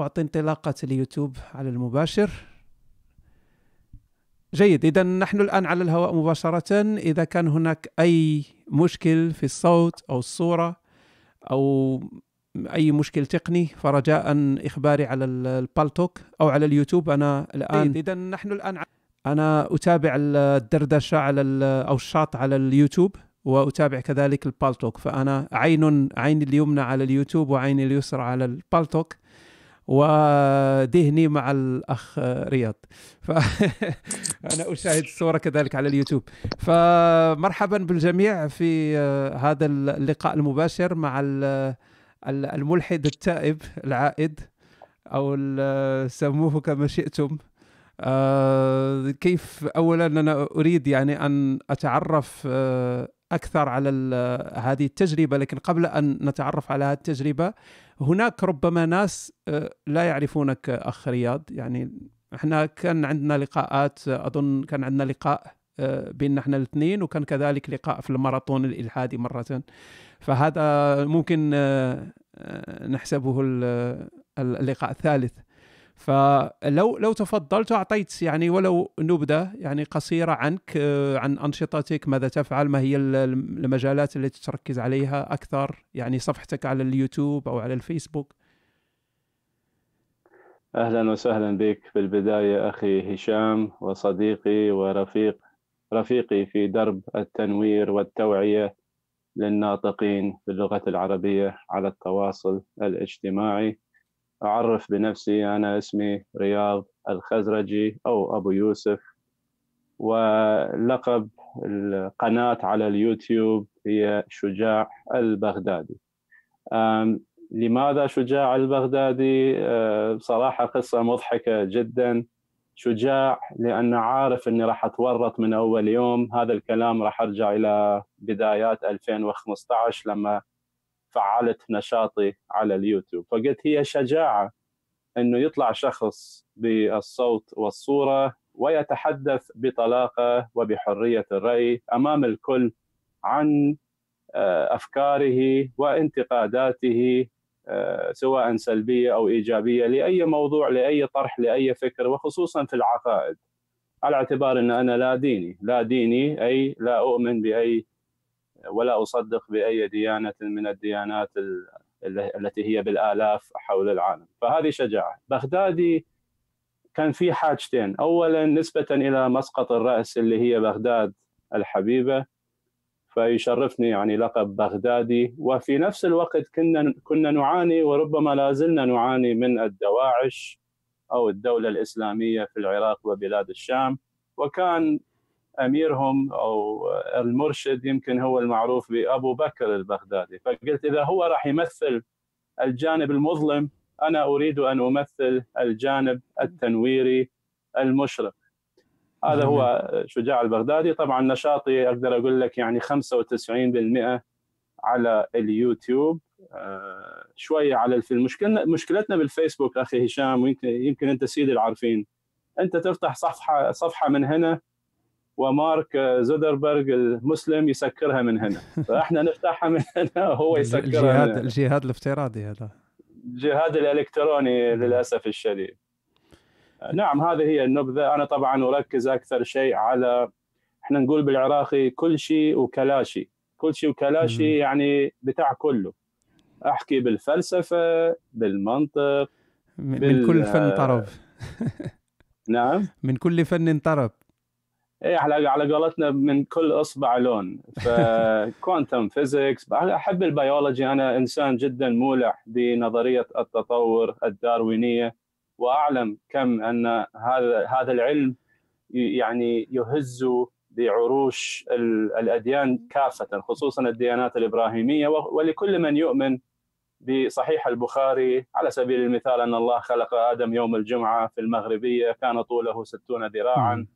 واعطي انطلاقة اليوتيوب على المباشر. جيد. اذا نحن الآن على الهواء مباشرة. إذا كان هناك أي مشكل في الصوت أو الصورة أو أي مشكل تقني فرجاء إخباري على البالتوك أو على اليوتيوب. أنا الآن اذا نحن الآن أنا أتابع الدردشة على أو الشاط على اليوتيوب وأتابع كذلك البالتوك فأنا عين عيني اليمنى على اليوتيوب وعيني اليسرى على البالتوك وذهني مع الأخ رياض. فانا أشاهد الصورة كذلك على اليوتيوب. فمرحبا بالجميع في هذا اللقاء المباشر مع الملحد التائب العائد أو سموه كما شئتم. آه كيف اولا أنا أريد يعني أن أتعرف آه أكثر على هذه التجربة لكن قبل أن نتعرف على هذه التجربة هناك ربما ناس آه لا يعرفونك أخ رياض. يعني إحنا كان عندنا لقاءات أظن كان عندنا لقاء آه، بيننا إحنا الاثنين وكان كذلك لقاء في الماراثون الإلحادي مرة. فهذا ممكن آه، نحسبه اللقاء الثالث. فلو لو تفضلت أعطيت يعني ولو نبذة يعني قصيرة عنك آه، عن أنشطتك ماذا تفعل ما هي المجالات التي تركز عليها أكثر يعني صفحتك على اليوتيوب أو على الفيسبوك؟ أهلا وسهلا بك. في البداية أخي هشام وصديقي ورفيق رفيقي في درب التنوير والتوعية للناطقين باللغة العربية على التواصل الاجتماعي. أعرف بنفسي أنا اسمي رياض الخزرجي أو أبو يوسف. ولقب القناة على اليوتيوب هي شجاع البغدادي. لماذا شجاع البغدادي؟ بصراحة قصة مضحكة جدا. شجاع لأن عارف أني راح أتورط من أول يوم. هذا الكلام راح أرجع إلى بدايات 2015 لما فعلت نشاطي على اليوتيوب. فقلت هي شجاعة إنه يطلع شخص بالصوت والصورة ويتحدث بطلاقة وبحرية الرأي أمام الكل عن آه، أفكاره وانتقاداته آه، سواء سلبية أو إيجابية لأي موضوع لأي طرح لأي فكر وخصوصا في العقائد على اعتبار إن أنا لا ديني. لا ديني أي لا أؤمن بأي ولا أصدق بأي ديانة من الديانات التي هي بالآلاف حول العالم. فهذه شجاعة. بغدادي كان في حاجتين. اولا نسبة إلى مسقط الرأس اللي هي بغداد الحبيبة فيشرفني يعني لقب بغدادي. وفي نفس الوقت كنا كنا نعاني وربما لا زلنا نعاني من الدواعش أو الدولة الإسلامية في العراق وبلاد الشام. وكان أميرهم أو المرشد يمكن هو المعروف بأبو بكر البغدادي. فقلت إذا هو راح يمثل الجانب المظلم أنا أريد أن أمثل الجانب التنويري المشرق. هذا هو شجاع البغدادي. طبعا نشاطي أقدر أقول لك يعني 95% على اليوتيوب. آه، شوية على في المشكلة مشكلتنا بالفيسبوك أخي هشام ويمكن يمكن أنت سيدي العارفين. أنت تفتح صفحه صفحة من هنا ومارك زودربرغ المسلم يسكرها من هنا. فاحنا نفتحها من هنا وهو يسكرها الجهاد من هنا. الجهاد الافتراضي هذا. الجهاد الإلكتروني للأسف الشديد. نعم هذه هي النبذة. أنا طبعا أركز أكثر شيء على إحنا نقول بالعراقي كل شيء وكلاشي. كل شيء وكلاشي يعني بتاع كله. أحكي بالفلسفة بالمنطق من بال... كل فن طرب. نعم. من كل فن طرب. إيه على على قولتنا من كل إصبع لون. ف quantum physics أحب البيولوجي. أنا إنسان جدا مولع بنظرية التطور الداروينية وأعلم كم أن هذا هذا العلم يعني يهز بعروش الأديان كافة خصوصا الديانات الإبراهيمية. ولكل من يؤمن بصحيح البخاري على سبيل المثال أن الله خلق آدم يوم الجمعة في المغربية كان طوله 60 ذراعا.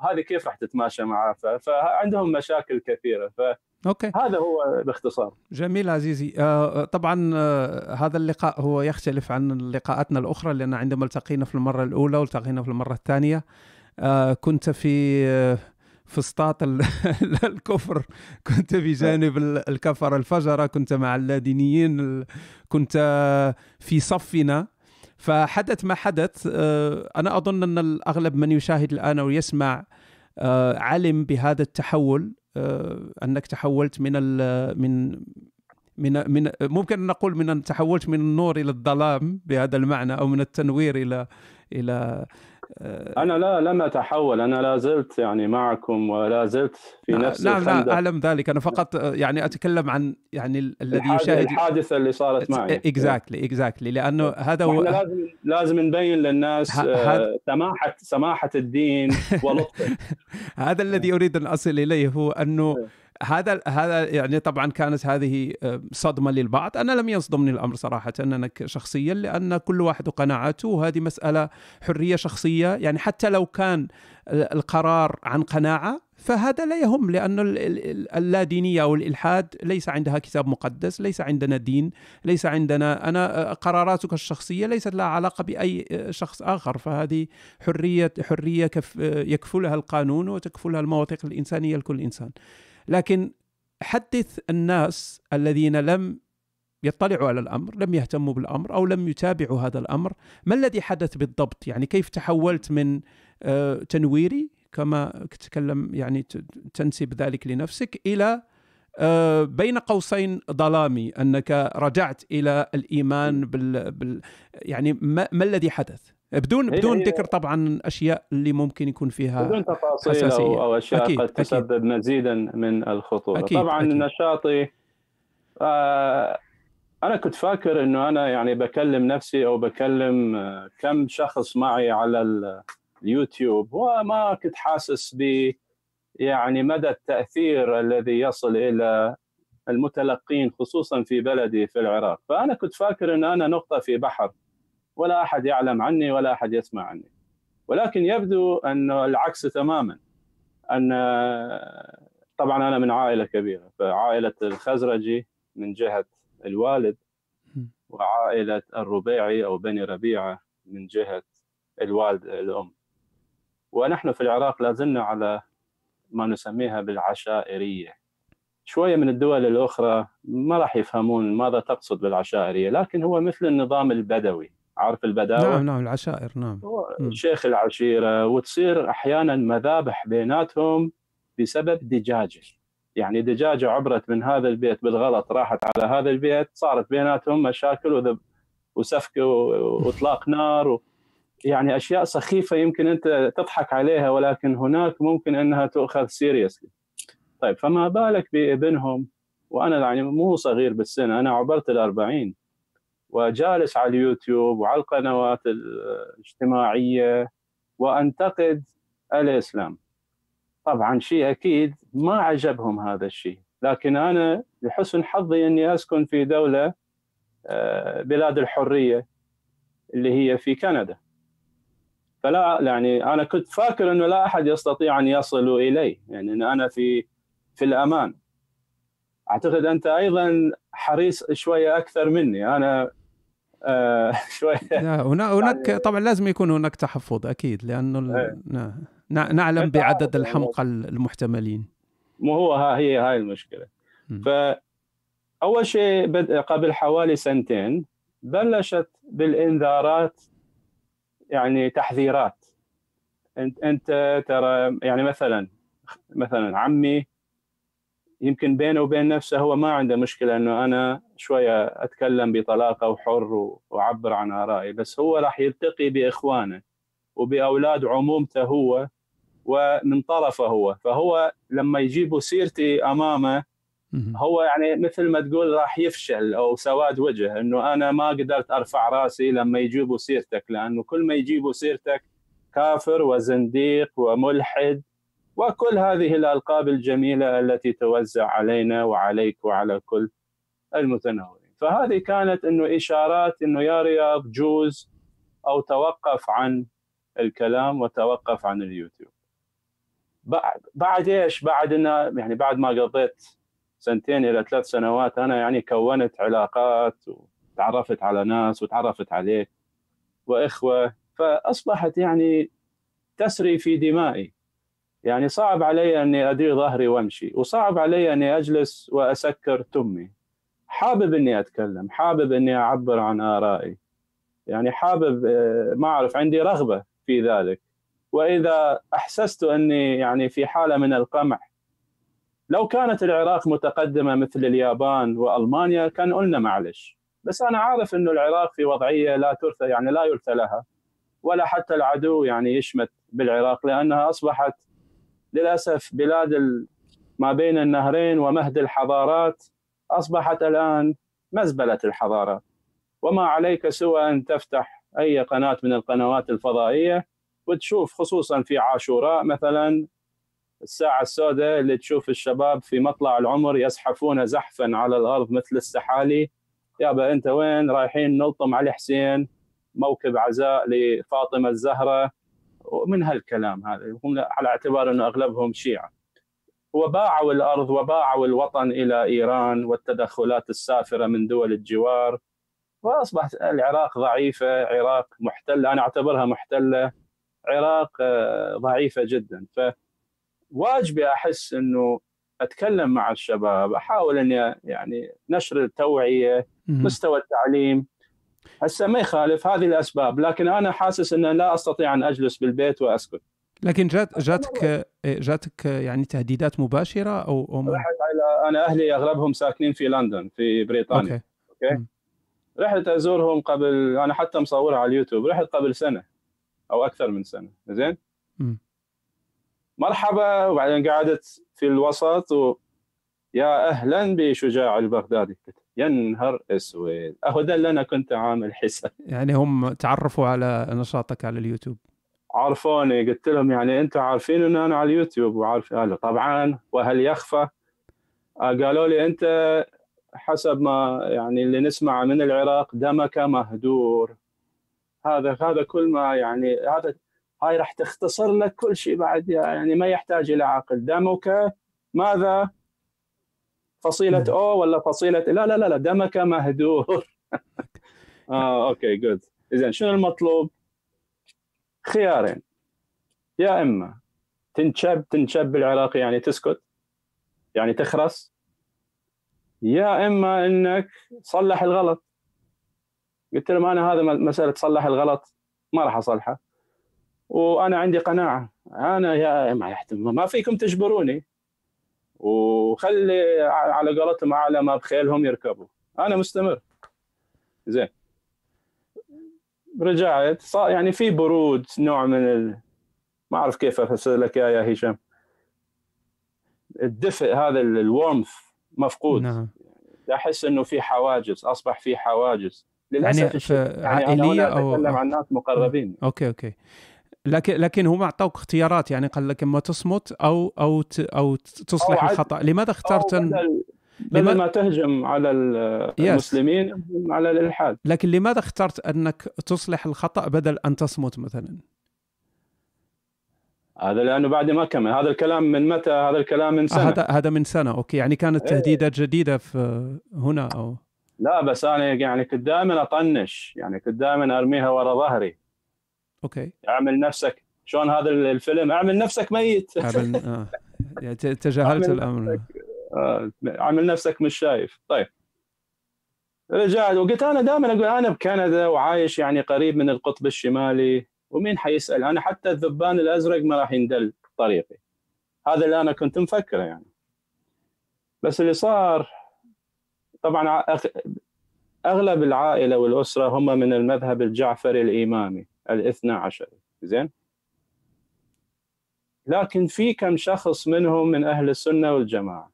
هذه كيف راح تتماشى معاه؟ فعندهم مشاكل كثيرة. ف أوكي. هذا هو باختصار جميل عزيزي. آه طبعا آه هذا اللقاء هو يختلف عن لقاءاتنا الأخرى لأن عندما التقينا في المرة الأولى والتقينا في المرة الثانية آه كنت في آه في اسطاط الكفر. كنت بجانب الكفر الفجره كنت مع اللادينيين كنت في صفنا. فحدث ما حدث آه، أنا أظن أن الأغلب من يشاهد الآن أو يسمع آه، علم بهذا التحول آه، أنك تحولت من من من من ممكن نقول من تحولت من النور إلى الظلام بهذا المعنى أو من التنوير إلى إلى أنا لا لم أتحول. أنا لا زلت يعني معكم ولا زلت في نفس نعم لا أعلم ذلك. أنا فقط آه، يعني أتكلم عن يعني الذي يشاهد الحادثة اللي صارت معي. exactly exactly لأنه هذا هو لازم لازم نبين للناس آه، سماحه سماحة الدين ولطفه. هذا الذي أريد أن أصل إليه هو أنه إيه. هذا هذا يعني طبعا كانت هذه آه، صدمة للبعض. أنا لم يصدمني الامر صراحة أنا شخصيا لأن كل واحد وقناعاته وهذه مسألة حرية شخصية. يعني حتى لو كان القرار عن قناعة فهذا لا يهم لأن اللادينية أو الإلحاد ليس عندها كتاب مقدس ليس عندنا دين ليس عندنا أنا آه، قراراتك الشخصية ليست لها علاقة بأي آه، شخص آخر. فهذه حرية حرية يكفلها القانون وتكفلها المواثيق الإنسانية لكل إنسان. لكن حدث الناس الذين لم يطلعوا على الأمر، لم يهتموا بالأمر أو لم يتابعوا هذا الأمر، ما الذي حدث بالضبط؟ يعني كيف تحولت من آه، تنويري كما تتكلم يعني تنسب ذلك لنفسك إلى آه، بين قوسين ظلامي أنك رجعت إلى الإيمان بال, بال يعني ما, ما الذي حدث؟ بدون بدون ذكر طبعا الاشياء اللي ممكن يكون فيها بدون تفاصيل. أو, أو أشياء أكيد. قد تسبب أكيد. مزيدا من الخطورة أكيد. طبعا أكيد. نشاطي آه أنا كنت فاكر إنه أنا يعني بكلم نفسي أو بكلم آه، كم شخص معي على اليوتيوب وما كنت حاسس ب يعني مدى التأثير الذي يصل إلى المتلقين خصوصا في بلدي في العراق فأنا كنت فاكر إن أنا نقطة في بحر ولا أحد يعلم عني ولا أحد يسمع عني. ولكن يبدو انه العكس تماما أن طبعا أنا من عائلة كبيرة فعائلة الخزرجي من جهة الوالد وعائلة الربيعي أو بني ربيعة من جهة الوالد الأم. ونحن في العراق لازلنا على ما نسميها بالعشائرية. شوية من الدول الأخرى ما راح يفهمون ماذا تقصد بالعشائرية لكن هو مثل النظام البدوي. عارف البداوة؟ نعم نعم العشائر نعم. شيخ العشيرة وتصير أحيانا مذابح بيناتهم بسبب دجاجة. يعني دجاجة عبرت من هذا البيت بالغلط راحت على هذا البيت صارت بيناتهم مشاكل وذب وسفك وإطلاق نار و يعني أشياء سخيفة يمكن أنت تضحك عليها ولكن هناك ممكن أنها تؤخذ سيريسلي طيب فما بالك بابنهم؟ وأنا يعني مو صغير بالسن أنا عبرت ال40 وجالس على اليوتيوب وعلى القنوات الاجتماعية وأنتقد الإسلام. طبعا شيء أكيد ما عجبهم هذا الشيء لكن أنا لحسن حظي إني أسكن في دولة آه، بلاد الحرية اللي هي في كندا. فلا يعني أنا كنت فاكر إنه لا أحد يستطيع أن يصل الي يعني إن أنا في في الأمان. أعتقد أنت أيضا حريص شوية أكثر مني. أنا آه شوية هناك يعني طبعا لازم يكون هناك تحفظ أكيد لأنه إيه. نعلم بعدد الحمقى المحتملين. مو هو ها هي هاي المشكلة. فاول شيء قبل حوالي سنتين بلشت بالإنذارات يعني تحذيرات. انت أنت ترى يعني مثلا مثلا عمي يمكن بينه وبين نفسه هو ما عنده مشكلة إنه أنا شوية أتكلم بطلاقة وحر وأعبر عن آرائي بس هو راح يلتقي بإخوانه وبأولاد عمومته هو ومن طرفه هو. فهو لما يجيبوا سيرتي أمامه هو يعني مثل ما تقول راح يفشل أو سواد وجه إنه أنا ما قدرت أرفع رأسي لما يجيبوا سيرتك لأنه كل ما يجيبوا سيرتك كافر وزنديق وملحد وكل هذه الألقاب الجميلة التي توزع علينا وعليك وعلى كل المتنورين فهذه كانت إنه إشارات إنه يا رياض جوز أو توقف عن الكلام وتوقف عن اليوتيوب. بعد بعد إيش؟ بعد إنه يعني بعد ما قضيت سنتين إلى ثلاث سنوات أنا يعني كونت علاقات وتعرفت على ناس وتعرفت عليك وإخوة فأصبحت يعني تسري في دمائي. يعني صعب علي أني أدير ظهري وأمشي وصعب علي أني أجلس وأسكر تمي. حابب أني أتكلم حابب أني أعبر عن آرائي. يعني حابب آه، ما أعرف عندي رغبة في ذلك. وإذا أحسست أني يعني في حالة من القمع لو كانت العراق متقدمة مثل اليابان وألمانيا كان قلنا معلش. بس أنا عارف إنه العراق في وضعية لا ترثى يعني لا يرثى لها ولا حتى العدو يعني يشمت بالعراق لأنها أصبحت للأسف بلاد ما بين النهرين ومهد الحضارات أصبحت الآن مزبلة الحضارات وما عليك سوى أن تفتح أي قناة من القنوات الفضائية وتشوف خصوصا في عاشوراء مثلا الساعة السوداء اللي تشوف الشباب في مطلع العمر يزحفون زحفا على الأرض مثل السحالي. يابا أنت وين؟ رايحين نلطم علي حسين موكب عزاء لفاطمة الزهراء ومن هالكلام هذا هم على اعتبار إنه أغلبهم شيعة. وباعوا الأرض وباعوا الوطن إلى إيران والتدخلات السافرة من دول الجوار وأصبحت العراق ضعيفة عراق محتلة أنا أعتبرها محتلة عراق آه، ضعيفة جدا. فواجبي أحس إنه أتكلم مع الشباب أحاول إني يعني نشر التوعية مستوى التعليم هسه ما يخالف هذه الأسباب لكن أنا حاسس ان لا أستطيع أن أجلس بالبيت وأسكت. لكن جات جاتك جاتك يعني تهديدات مباشرة أو, رحت على أنا أهلي أغلبهم ساكنين في لندن في بريطانيا. okay, okay؟ رحت أزورهم قبل أنا حتى مصورها على اليوتيوب رحت قبل سنة أو أكثر من سنة زين؟ مرحبا وبعدين قعدت في الوسط و يا أهلا بشجاع البغدادي. يا نهار أسود. أهو ده اللي أنا كنت عامل حساب. يعني هم تعرفوا على نشاطك على اليوتيوب. عرفوني قلت لهم يعني أنتم عارفين إن أنا على اليوتيوب وعارف قالوا طبعا وهل يخفى؟ قالوا لي أنت حسب ما يعني اللي نسمع من العراق دمك مهدور. هذا هذا كل ما يعني هذا هاي راح تختصر لك كل شيء بعد يعني ما يحتاج إلى عقل. دمك ماذا؟ فصيلة نعم. أو ولا فصيلة؟ لا لا لا, لا دمك مهدور. آه okay good اذا شنو المطلوب؟ خيارين. يا إما تنشب تنشب بالعراقي يعني تسكت يعني تخرس يا إما إنك تصلح الغلط. قلت لهم أنا هذا مسألة تصلح الغلط ما راح أصلحه وأنا عندي قناعة. أنا يا ما فيكم تجبروني. وخلي على قولتهم على ما بخيلهم يركبوا. أنا مستمر. زين. رجعت يعني في برود نوع من ال... ما أعرف كيف أفسر لك يا هشام. الدفء هذا ال warmth مفقود. نعم. أحس إنه في حواجز أصبح في حواجز. للأسف يعني, يعني عائلية أو أتكلم عن ناس مقربين. okay okay. لكن لكن هم أعطوك اختيارات يعني قال لك إما تصمت أو أو أو تصلح أو الخطأ. لماذا اخترت بدل, بدل ما تهجم على المسلمين على الإلحاد. لكن لماذا اخترت أنك تصلح الخطأ بدل أن تصمت مثلا؟ هذا لأنه بعد ما كمل. هذا الكلام من متى؟ هذا الكلام من سنة. هذا هذا من سنة. okay. يعني كانت إيه. تهديدات جديدة في هنا أو لا بس أنا يعني كنت دائما أطنش. يعني كنت دائما أرميها ورا ظهري. okay. اعمل نفسك. شلون هذا الفيلم؟ اعمل نفسك ميت. اعمل آه. يعني تجاهلت الأمر. آه. عامل نفسك مش شايف. طيب. رجعت وقلت أنا دائما أقول أنا بكندا وعايش يعني قريب من القطب الشمالي ومين حيسأل؟ أنا حتى الذبان الأزرق ما راح يندل طريقي. هذا اللي أنا كنت مفكره يعني. بس اللي صار طبعا أغلب العائلة والأسرة هم من المذهب الجعفري الامامي الاثنى عشر. زين؟ لكن في كم شخص منهم من أهل السنة والجماعة؟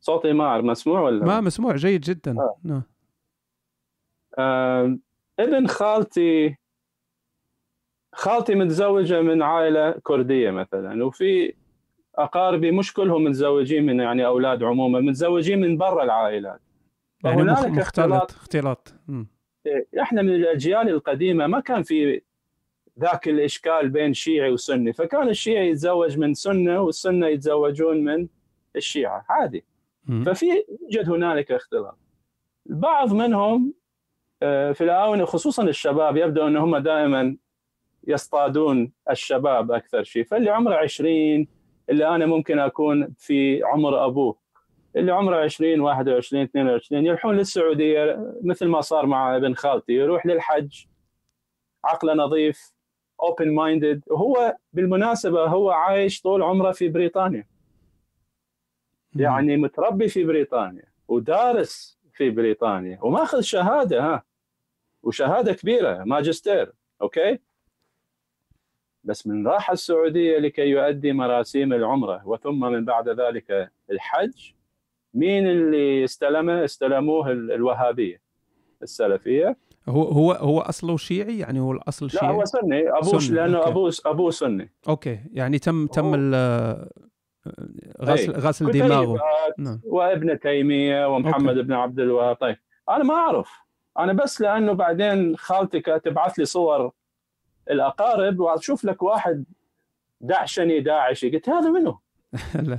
صوتي ما مسموع ولا ما مسموع جيد جدا. آه. آه. ابن خالتي خالتي متزوجة من عائلة كردية مثلا وفي أقاربي مش كلهم متزوجين من يعني أولاد عموما متزوجين من برا العائلات. يعني مختلط اختلاط. اختلاط. إحنا من الأجيال القديمة ما كان في ذاك الإشكال بين شيعي وسني فكان الشيعي يتزوج من سنة والسنة يتزوجون من الشيعة عادي. ففي يوجد هنالك اختلاط البعض منهم آه، في الآونة خصوصا الشباب يبدو أن هم دائما يصطادون الشباب أكثر شيء. فاللي عمره 20 اللي أنا ممكن أكون في عمر أبوه. اللي عمره 20 21 22 يروحون للسعودية مثل ما صار مع ابن خالتي يروح للحج. عقله نظيف open-minded وهو بالمناسبة هو عايش طول عمره في بريطانيا. يعني متربي في بريطانيا ودارس في بريطانيا وماخذ شهادة ها. وشهادة كبيرة ماجستير okay؟ بس من راح السعودية لكي يؤدي مراسيم العمرة وثم من بعد ذلك الحج مين اللي استلمه؟ استلموه الوهابية السلفية هو هو هو أصله شيعي يعني هو الأصل شيعي لا هو سني أبوه سني. لأنه أبوه أبوه سني okay يعني تم تم غسل إيه. غسل دماغه نعم. وابن تيمية ومحمد okay. بن عبد الوهاب طيب أنا ما أعرف أنا بس لأنه بعدين خالتك تبعث لي صور الأقارب وأشوف لك واحد دعشني داعشي قلت هذا منو؟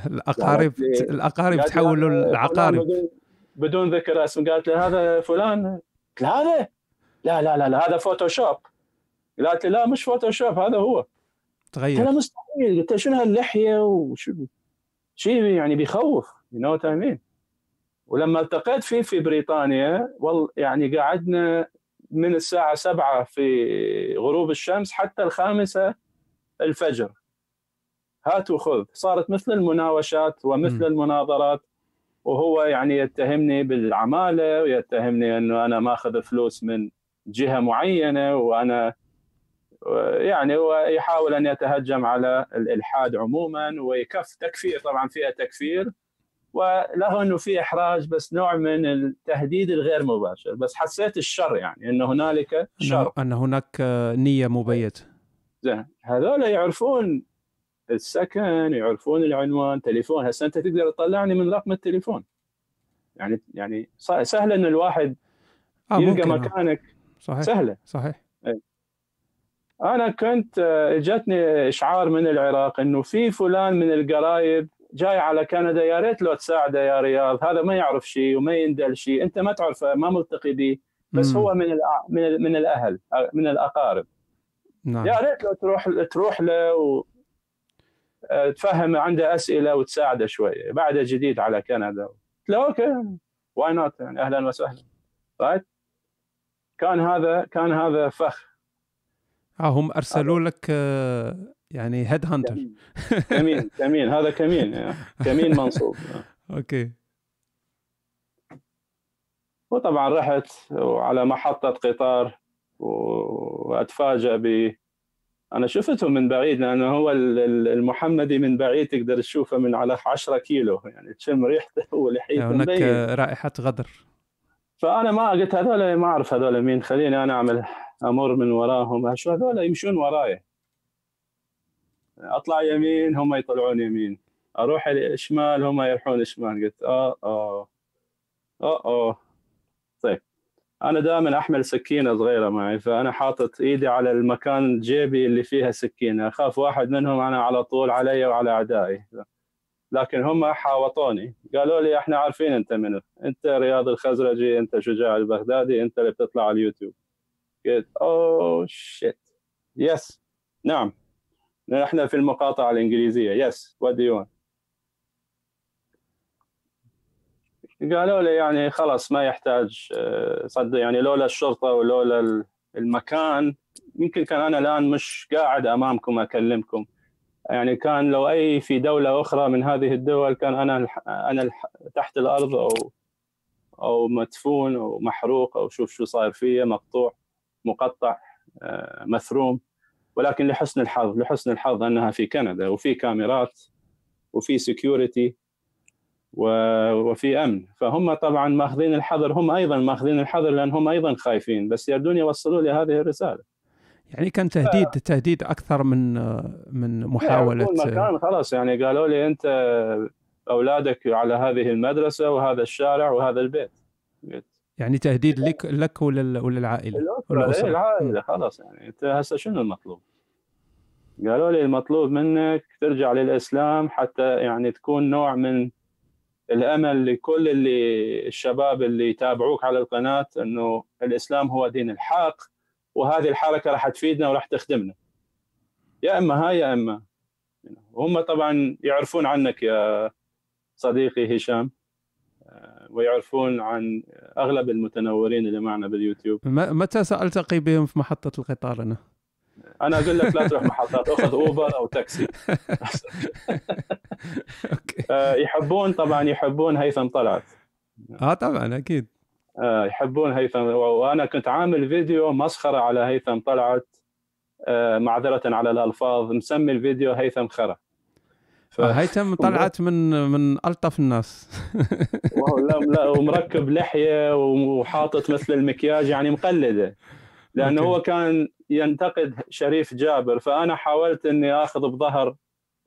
الأقارب الأقارب تحولوا العقارب. بدون ذكر اسم. قالت له هذا فلان. قلت هذا؟ لا لا لا, لا هذا Photoshop قالت لي لا مش Photoshop هذا هو. تغير. قلت مستحيل. قلت شنو هاللحية وشو؟ شيء يعني بيخوف يو نو I ولما التقيت فيه في بريطانيا والله يعني قعدنا من الساعة سبعة في غروب الشمس حتى الخامسة الفجر. هات وخذ. صارت مثل المناوشات ومثل م. المناظرات وهو يعني يتهمني بالعمالة ويتهمني إنه أنا ماخذ فلوس من جهة معينة وأنا يعني ويحاول أن يتهجم على الإلحاد عموما ويكف تكفير طبعا فيها تكفير. وله إنه في إحراج بس نوع من التهديد الغير مباشر. بس حسيت الشر يعني إنه هنالك شر. أن هناك نية مبيتة. زين. هذول يعرفون السكن يعرفون العنوان تليفون هسه أنت تقدر تطلعني من رقم التليفون يعني يعني سهل إن الواحد آه يلقى آه. مكانك صحيح سهلة صحيح أي. أنا كنت آه، اجتني إشعار من العراق إنه في فلان من القرايب جاي على كندا يا ريت لو تساعده يا رياض هذا ما يعرف شيء وما يندل شيء أنت ما تعرفه ما ملتقي به بس مم. هو من من من الأهل من الأقارب نعم. يا ريت لو تروح تروح له. آه، تفهم عنده أسئلة وتساعده شوية بعده جديد على كندا. قلت له okay. why not يعني أهلا وسهلا. right كان هذا كان هذا فخ. آه هم أرسلوا لك آه، يعني head hunter كمين كمين هذا كمين كمين منصوب. okay. وطبعا رحت على محطة قطار وأتفاجأ ب أنا شفته من بعيد لأنه هو المحمدي من بعيد تقدر تشوفه من على 10 كيلو. يعني تشم ريحته ولحيته هناك رائحة غدر. فأنا ما قلت هذول ما أعرف هذول مين خليني أنا أعمل أمر من وراهم. شو هذول يمشون وراي. أطلع يمين هم يطلعون يمين. أروح شمال هم يروحون شمال قلت آه آه. آه آه. أنا دائما أحمل سكينة صغيرة معي فأنا حاطط إيدي على المكان جيبي اللي فيها سكينة أخاف واحد منهم أنا على طول علي وعلى أعدائي. لكن هم حاوطوني قالوا لي إحنا عارفين أنت منو أنت رياض الخزرجي أنت شجاع البغدادي أنت اللي بتطلع على اليوتيوب. قلت oh shit yes نعم. إحنا في المقاطعة الإنجليزية. yes what do you قالوا لي يعني خلاص ما يحتاج آه، صدق يعني لولا الشرطة ولولا المكان يمكن كان أنا الآن مش قاعد أمامكم أكلمكم. يعني كان لو أي في دولة أخرى من هذه الدول كان أنا أنا تحت الأرض أو أو مدفون أو محروق أو شوف شو صاير فيه مقطوع مقطع آه، مثروم. ولكن لحسن الحظ لحسن الحظ أنها في كندا وفي كاميرات وفي سكيورتي وفي أمن. فهم طبعا ماخذين الحذر هم أيضا ماخذين الحذر لأن هم أيضا خايفين بس يردون يوصلوا لي هذه الرسالة. يعني كان تهديد ف... تهديد أكثر من من محاولة مكان خلاص. يعني قالوا لي أنت أولادك على هذه المدرسة وهذا الشارع وهذا البيت. يعني تهديد لك لك وللعائله الأسرة؟ العائلة خلاص. يعني أنت هسه شنو المطلوب؟ قالوا لي المطلوب منك ترجع للإسلام حتى يعني تكون نوع من الأمل لكل اللي الشباب اللي يتابعوك على القناة إنه الإسلام هو دين الحق وهذه الحركة راح تفيدنا وراح تخدمنا. يا إما هاي يا إما هم طبعا يعرفون عنك يا صديقي هشام ويعرفون عن أغلب المتنورين اللي معنا باليوتيوب متى سألتقي بهم في محطة القطار أنا؟ أنا أقول لك لا تروح محطات أخذ اوبر أو تاكسي آه، يحبون طبعا يحبون هيثم طلعت. آه طبعا أكيد. آه، يحبون هيثم. وأنا كنت عامل فيديو مسخرة على هيثم طلعت آه، معذرة على الألفاظ. مسمي الفيديو هيثم خرا. ف... هيثم طلعت من من ألطف الناس. لا لا ومركب لحية وحاطط مثل المكياج يعني مقلدة. لأنه هو كان ينتقد شريف جابر فأنا حاولت إني آخذ بظهر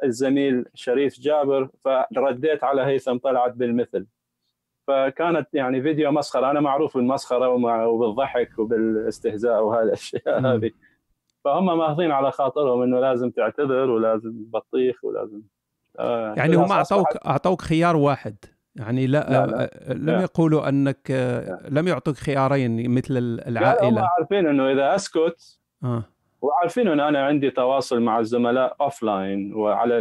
الزميل شريف جابر فرديت على هيثم طلعت بالمثل. فكانت يعني فيديو مسخرة أنا معروف بالمسخرة وبالضحك وبالاستهزاء وهالاشياء هذه. فهم ماخذين على خاطرهم إنه لازم تعتذر ولازم بطيخ ولازم آه يعني هم اعطوك أعطوك خيار واحد. يعني لا, لا, لا لم لا. يقولوا أنك لا. لم يعطوك خيارين مثل العائله لا هم عارفين إنه إذا أسكت آه. وعارفين إنه أنا عندي تواصل مع الزملاء offline وعلى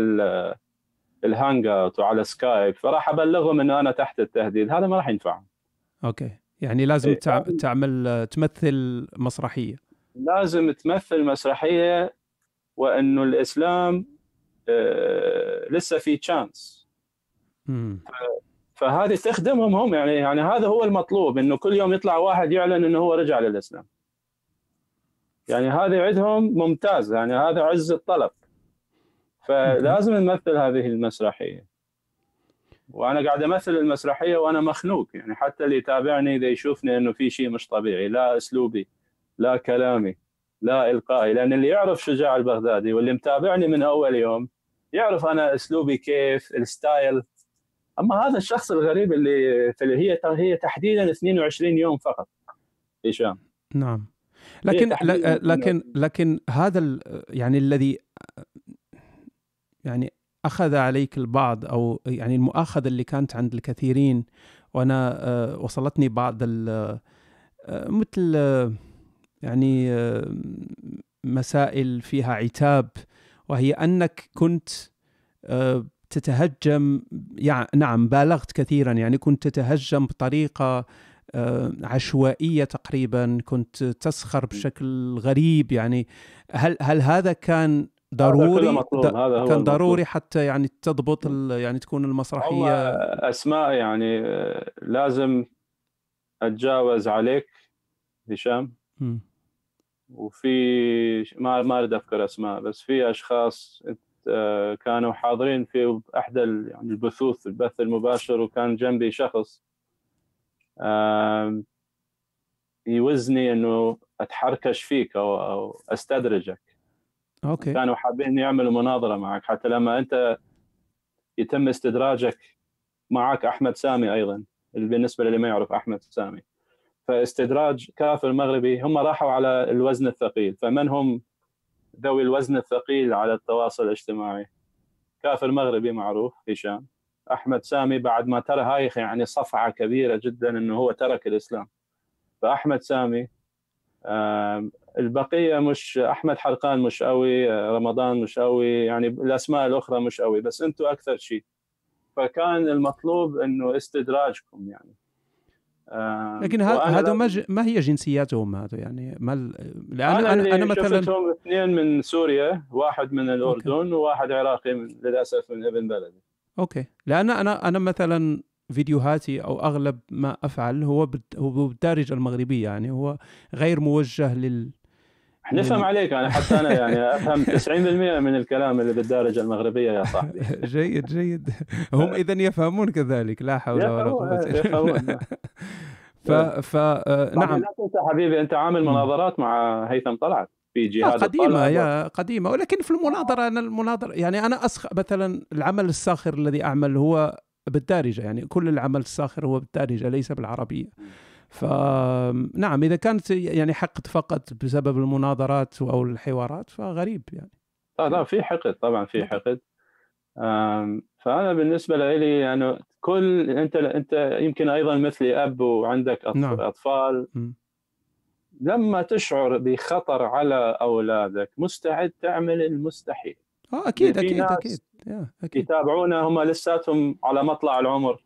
ال hangout وعلى سكايب فراح أبلغهم إنه أنا تحت التهديد هذا ما راح ينفع okay يعني لازم إيه. تعمل تمثل مسرحية لازم تمثل مسرحية وإنه الإسلام آه لسه في chance فهذه تخدمهم هم يعني يعني هذا هو المطلوب إنه كل يوم يطلع واحد يعلن إنه هو رجع للإسلام. يعني هذا عندهم ممتاز يعني هذا عز الطلب. فلازم نمثل هذه المسرحية. وأنا قاعد أمثل المسرحية وأنا مخنوق يعني حتى اللي يتابعني إذا يشوفني إنه في شيء مش طبيعي لا أسلوبي لا كلامي لا إلقائي. لأن اللي يعرف شجاع البغدادي واللي متابعني من أول يوم يعرف أنا أسلوبي كيف الستايل أما هذا الشخص الغريب اللي في هي هي تحديدا 22 يوم فقط. هشام نعم. لكن لكن لكن هذا يعني الذي يعني أخذ عليك البعض أو يعني المؤاخذة اللي كانت عند الكثيرين وأنا آه، وصلتني بعض آه، مثل يعني مسائل فيها عتاب وهي أنك كنت آه، تتهجم يعني نعم بالغت كثيرا. يعني كنت تتهجم بطريقة آه، عشوائية تقريبا. كنت تسخر بشكل غريب. يعني هل هل هذا كان ضروري؟ هذا مطلوب. هذا هو كان ضروري حتى يعني تضبط يعني تكون المسرحية أسماء يعني آه، لازم أتجاوز عليك هشام. وفي ما ما أريد أذكر أسماء بس في أشخاص كانوا حاضرين في احدى يعني البثوث البث المباشر وكان جنبي شخص يوزوني إنه أتحركش فيك أو أو أستدرجك. okay. كانوا حابين يعملوا مناظرة معك حتى لما أنت يتم استدراجك معك أحمد سامي أيضا بالنسبة للي ما يعرف أحمد سامي. فاستدراج كافر مغربي هم راحوا على الوزن الثقيل فمن هم ذوي الوزن الثقيل على التواصل الاجتماعي. كافر مغربي معروف هشام. أحمد سامي بعد ما ترى هاي يعني صفعة كبيرة جدا إنه هو ترك الإسلام. فأحمد سامي البقية مش أحمد حرقان مش قوي رمضان مش قوي يعني الأسماء الأخرى مش قوي بس أنتم أكثر شيء. فكان المطلوب إنه استدراجكم يعني. لكن هذا ما, ج... ما هي جنسياتهم هذا يعني؟ ما لأن أنا أنا, أنا مثلا شفتهم اثنين من سوريا واحد من الأردن okay. وواحد عراقي من للأسف من ابن بلدي. okay. لأن أنا أنا مثلا فيديوهاتي أو أغلب ما أفعل هو هو بالدارجة المغربية يعني هو غير موجه لل نفهم عليك أنا حتى أنا يعني أفهم 90% من الكلام اللي بالدارجة المغربية يا صاحبي. جيد جيد. هم اذا يفهمون كذلك لا حول ولا قوة إلا بالله. ف ف آه، نعم. لا تنسى حبيبي أنت عامل مناظرات مع هيثم طلعت في جهاد قديمة يا قديمة. ولكن في المناظرة أنا المناظرة يعني أنا أسخ مثلا العمل الساخر الذي أعمل هو بالدارجة يعني كل العمل الساخر هو بالدارجة ليس بالعربية. فنعم إذا كانت يعني حقد فقط بسبب المناظرات أو الحوارات فغريب يعني. لا لا في حقد طبعا في حقد. فأنا بالنسبة لي يعني كل أنت أنت يمكن أيضا مثلي أب وعندك نعم. أطفال. م. لما تشعر بخطر على أولادك مستعد تعمل المستحيل. آه أكيد يعني أكيد أكيد. أكيد. يتابعونا هم لساتهم على مطلع العمر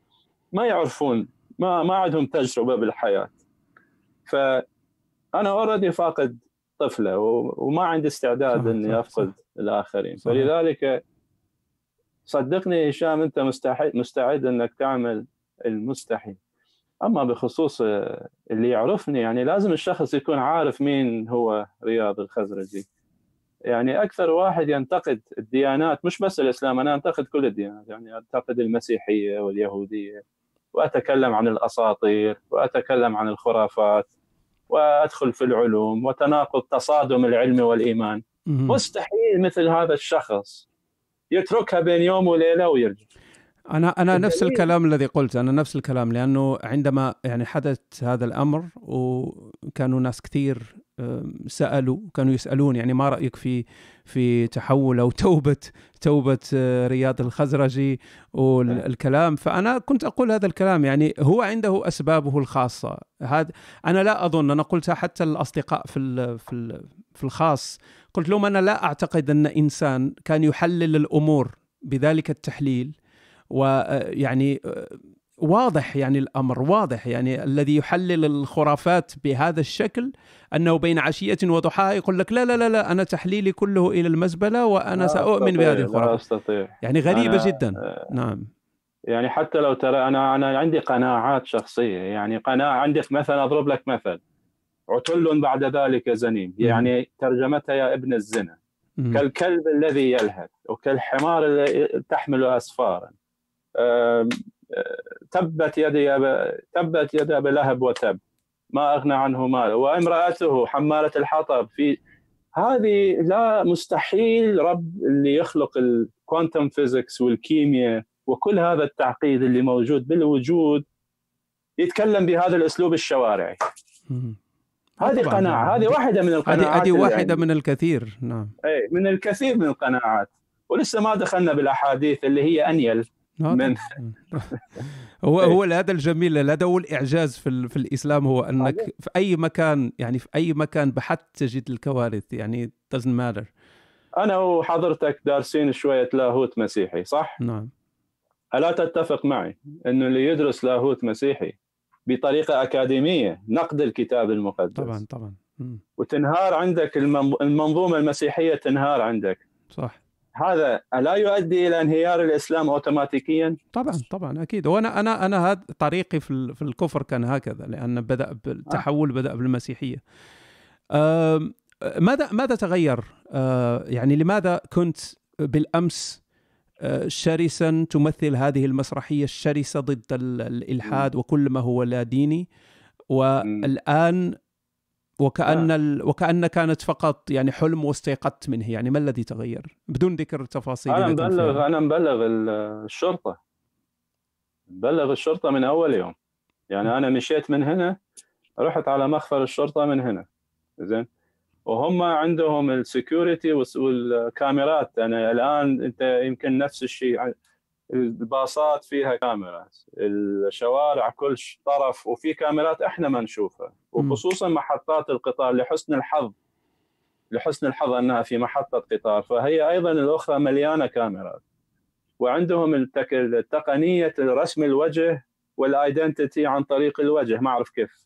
ما يعرفون ما ما عندهم تجربة بالحياة. فأنا اوريدي فاقد طفلة وما عندي استعداد إني أفقد صح. الآخرين. صح. فلذلك صدقني هشام أنت مستعد مستعد إنك تعمل المستحيل. أما بخصوص اللي يعرفني يعني لازم الشخص يكون عارف مين هو رياض الخزرجي. يعني أكثر واحد ينتقد الديانات مش بس الإسلام أنا أنتقد كل الديانات. يعني أنتقد المسيحية واليهودية. وأتكلم عن الأساطير وأتكلم عن الخرافات وأدخل في العلوم وتناقض تصادم العلم والإيمان. مستحيل مثل هذا الشخص يتركها بين يوم وليلة ويرجع. أنا أنا نفس الكلام الذي قلت أنا نفس الكلام لأنه عندما يعني حدث هذا الأمر وكانوا ناس كثير سألوا كانوا يسألون يعني ما رأيك في في تحول أو توبة توبة آه، رياض الخزرجي والكلام فأنا كنت أقول هذا الكلام يعني هو عنده أسبابه الخاصة. هذا أنا لا أظن أنا قلتها حتى الأصدقاء في في في الخاص قلت لهم أنا لا أعتقد أن إنسان كان يحلل الأمور بذلك التحليل. ويعني آه، واضح يعني الأمر واضح يعني الذي يحلل الخرافات بهذا الشكل أنه بين عشية وضحاها يقول لك لا لا لا لا أنا تحليلي كله إلى المزبلة وأنا سأؤمن بهذه الخرافات لا أستطيع. يعني غريبة جدا. آه، نعم. يعني حتى لو ترى أنا أنا عندي قناعات شخصية يعني قناعة عندك مثلا أضرب لك مثل. عتل بعد ذلك زنيم. يعني ترجمتها يا ابن الزنا. كالكلب الذي يلهث وكالحمار الذي تحمل اسفارا. تبت يدي تبت يد أبي لهب وتب. ما أغنى عنه ماله. وامرأته حمالة الحطب. في هذه لا مستحيل رب اللي يخلق ال quantum physics والكيمياء وكل هذا التعقيد اللي موجود بالوجود يتكلم بهذا الأسلوب الشوارعي. هذه قناعة. هذه واحدة من القناعات هذه واحدة يعني. من الكثير نعم. اي من الكثير من القناعات. ولسه ما دخلنا بالأحاديث اللي هي أنيل. من هو هو هذا الجميل هذا هو الإعجاز في في الإسلام هو أنك في أي مكان يعني في أي مكان بحث تجد الكوارث يعني doesn't matter. أنا وحضرتك دارسين شوية لاهوت مسيحي صح؟ نعم. ألا تتفق معي إنه اللي يدرس لاهوت مسيحي بطريقة أكاديمية نقد الكتاب المقدس. طبعا طبعا. وتنهار عندك المنظومة المسيحية تنهار عندك. صح. هذا لا يؤدي إلى انهيار الإسلام اوتوماتيكيا؟ طبعا طبعا أكيد وأنا أنا أنا هذا طريقي في في الكفر كان هكذا لأن بدأ بالتحول بدأ بالمسيحية. ماذا ماذا تغير؟ يعني لماذا كنت بالأمس شرسا تمثل هذه المسرحية الشرسة ضد الإلحاد وكل ما هو لا ديني والآن وكأن آه. ال... وكأن كانت فقط يعني حلم واستيقظت منه. يعني ما الذي تغير؟ بدون ذكر تفاصيل أنا مبلغ أنا مبلغ الشرطة. مبلغ الشرطة من أول يوم. يعني أنا مشيت من هنا رحت على مخفر الشرطة من هنا. زين؟ وهم عندهم السكيورتي والكاميرات. أنا الآن أنت يمكن نفس الشيء. الباصات فيها كاميرات الشوارع كل طرف وفي كاميرات إحنا ما نشوفها. وخصوصا محطات القطار لحسن الحظ لحسن الحظ إنها في محطة قطار. فهي أيضا الأخرى مليانة كاميرات. وعندهم التقنية رسم الوجه وال identity عن طريق الوجه. ما أعرف كيف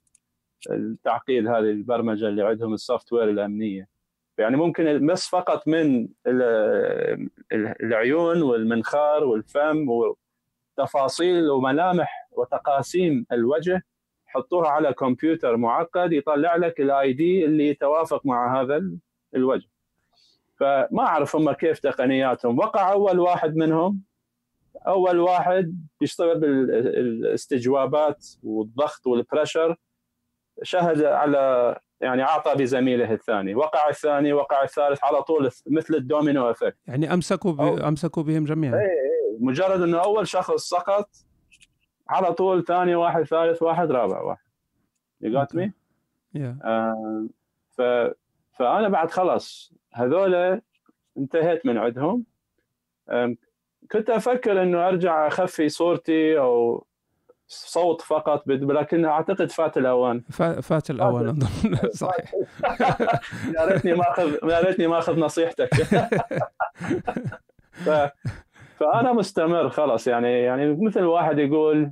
التعقيد هذه البرمجة اللي عندهم ال software الأمنية. يعني ممكن بس فقط من العيون والمنخار والفم وتفاصيل وملامح وتقاسيم الوجه حطوها على كمبيوتر معقد يطلع لك ال ID اللي يتوافق مع هذا الوجه. فما أعرف هم كيف تقنياتهم. وقع أول واحد منهم. أول واحد يشتغل بالاستجوابات والضغط وال pressure شهد على يعني أعطى بزميله الثاني. وقع الثاني وقع الثالث على طول مثل ال domino effect. يعني أمسكوا ب... أمسكوا بهم جميعا. اي اي مجرد إنه أول شخص سقط على طول ثاني واحد ثالث واحد رابع واحد. you got me؟ ف فأنا بعد خلاص هذول انتهيت من عندهم. كنت أفكر إنه أرجع أخفي صورتي أو صوت فقط لكن أعتقد فات الأوان. فات الأوان أظن. صحيح. يا ريتني ما اخذ يا ريتني ما أخذ نصيحتك. ف... فأنا مستمر خلاص يعني يعني مثل واحد يقول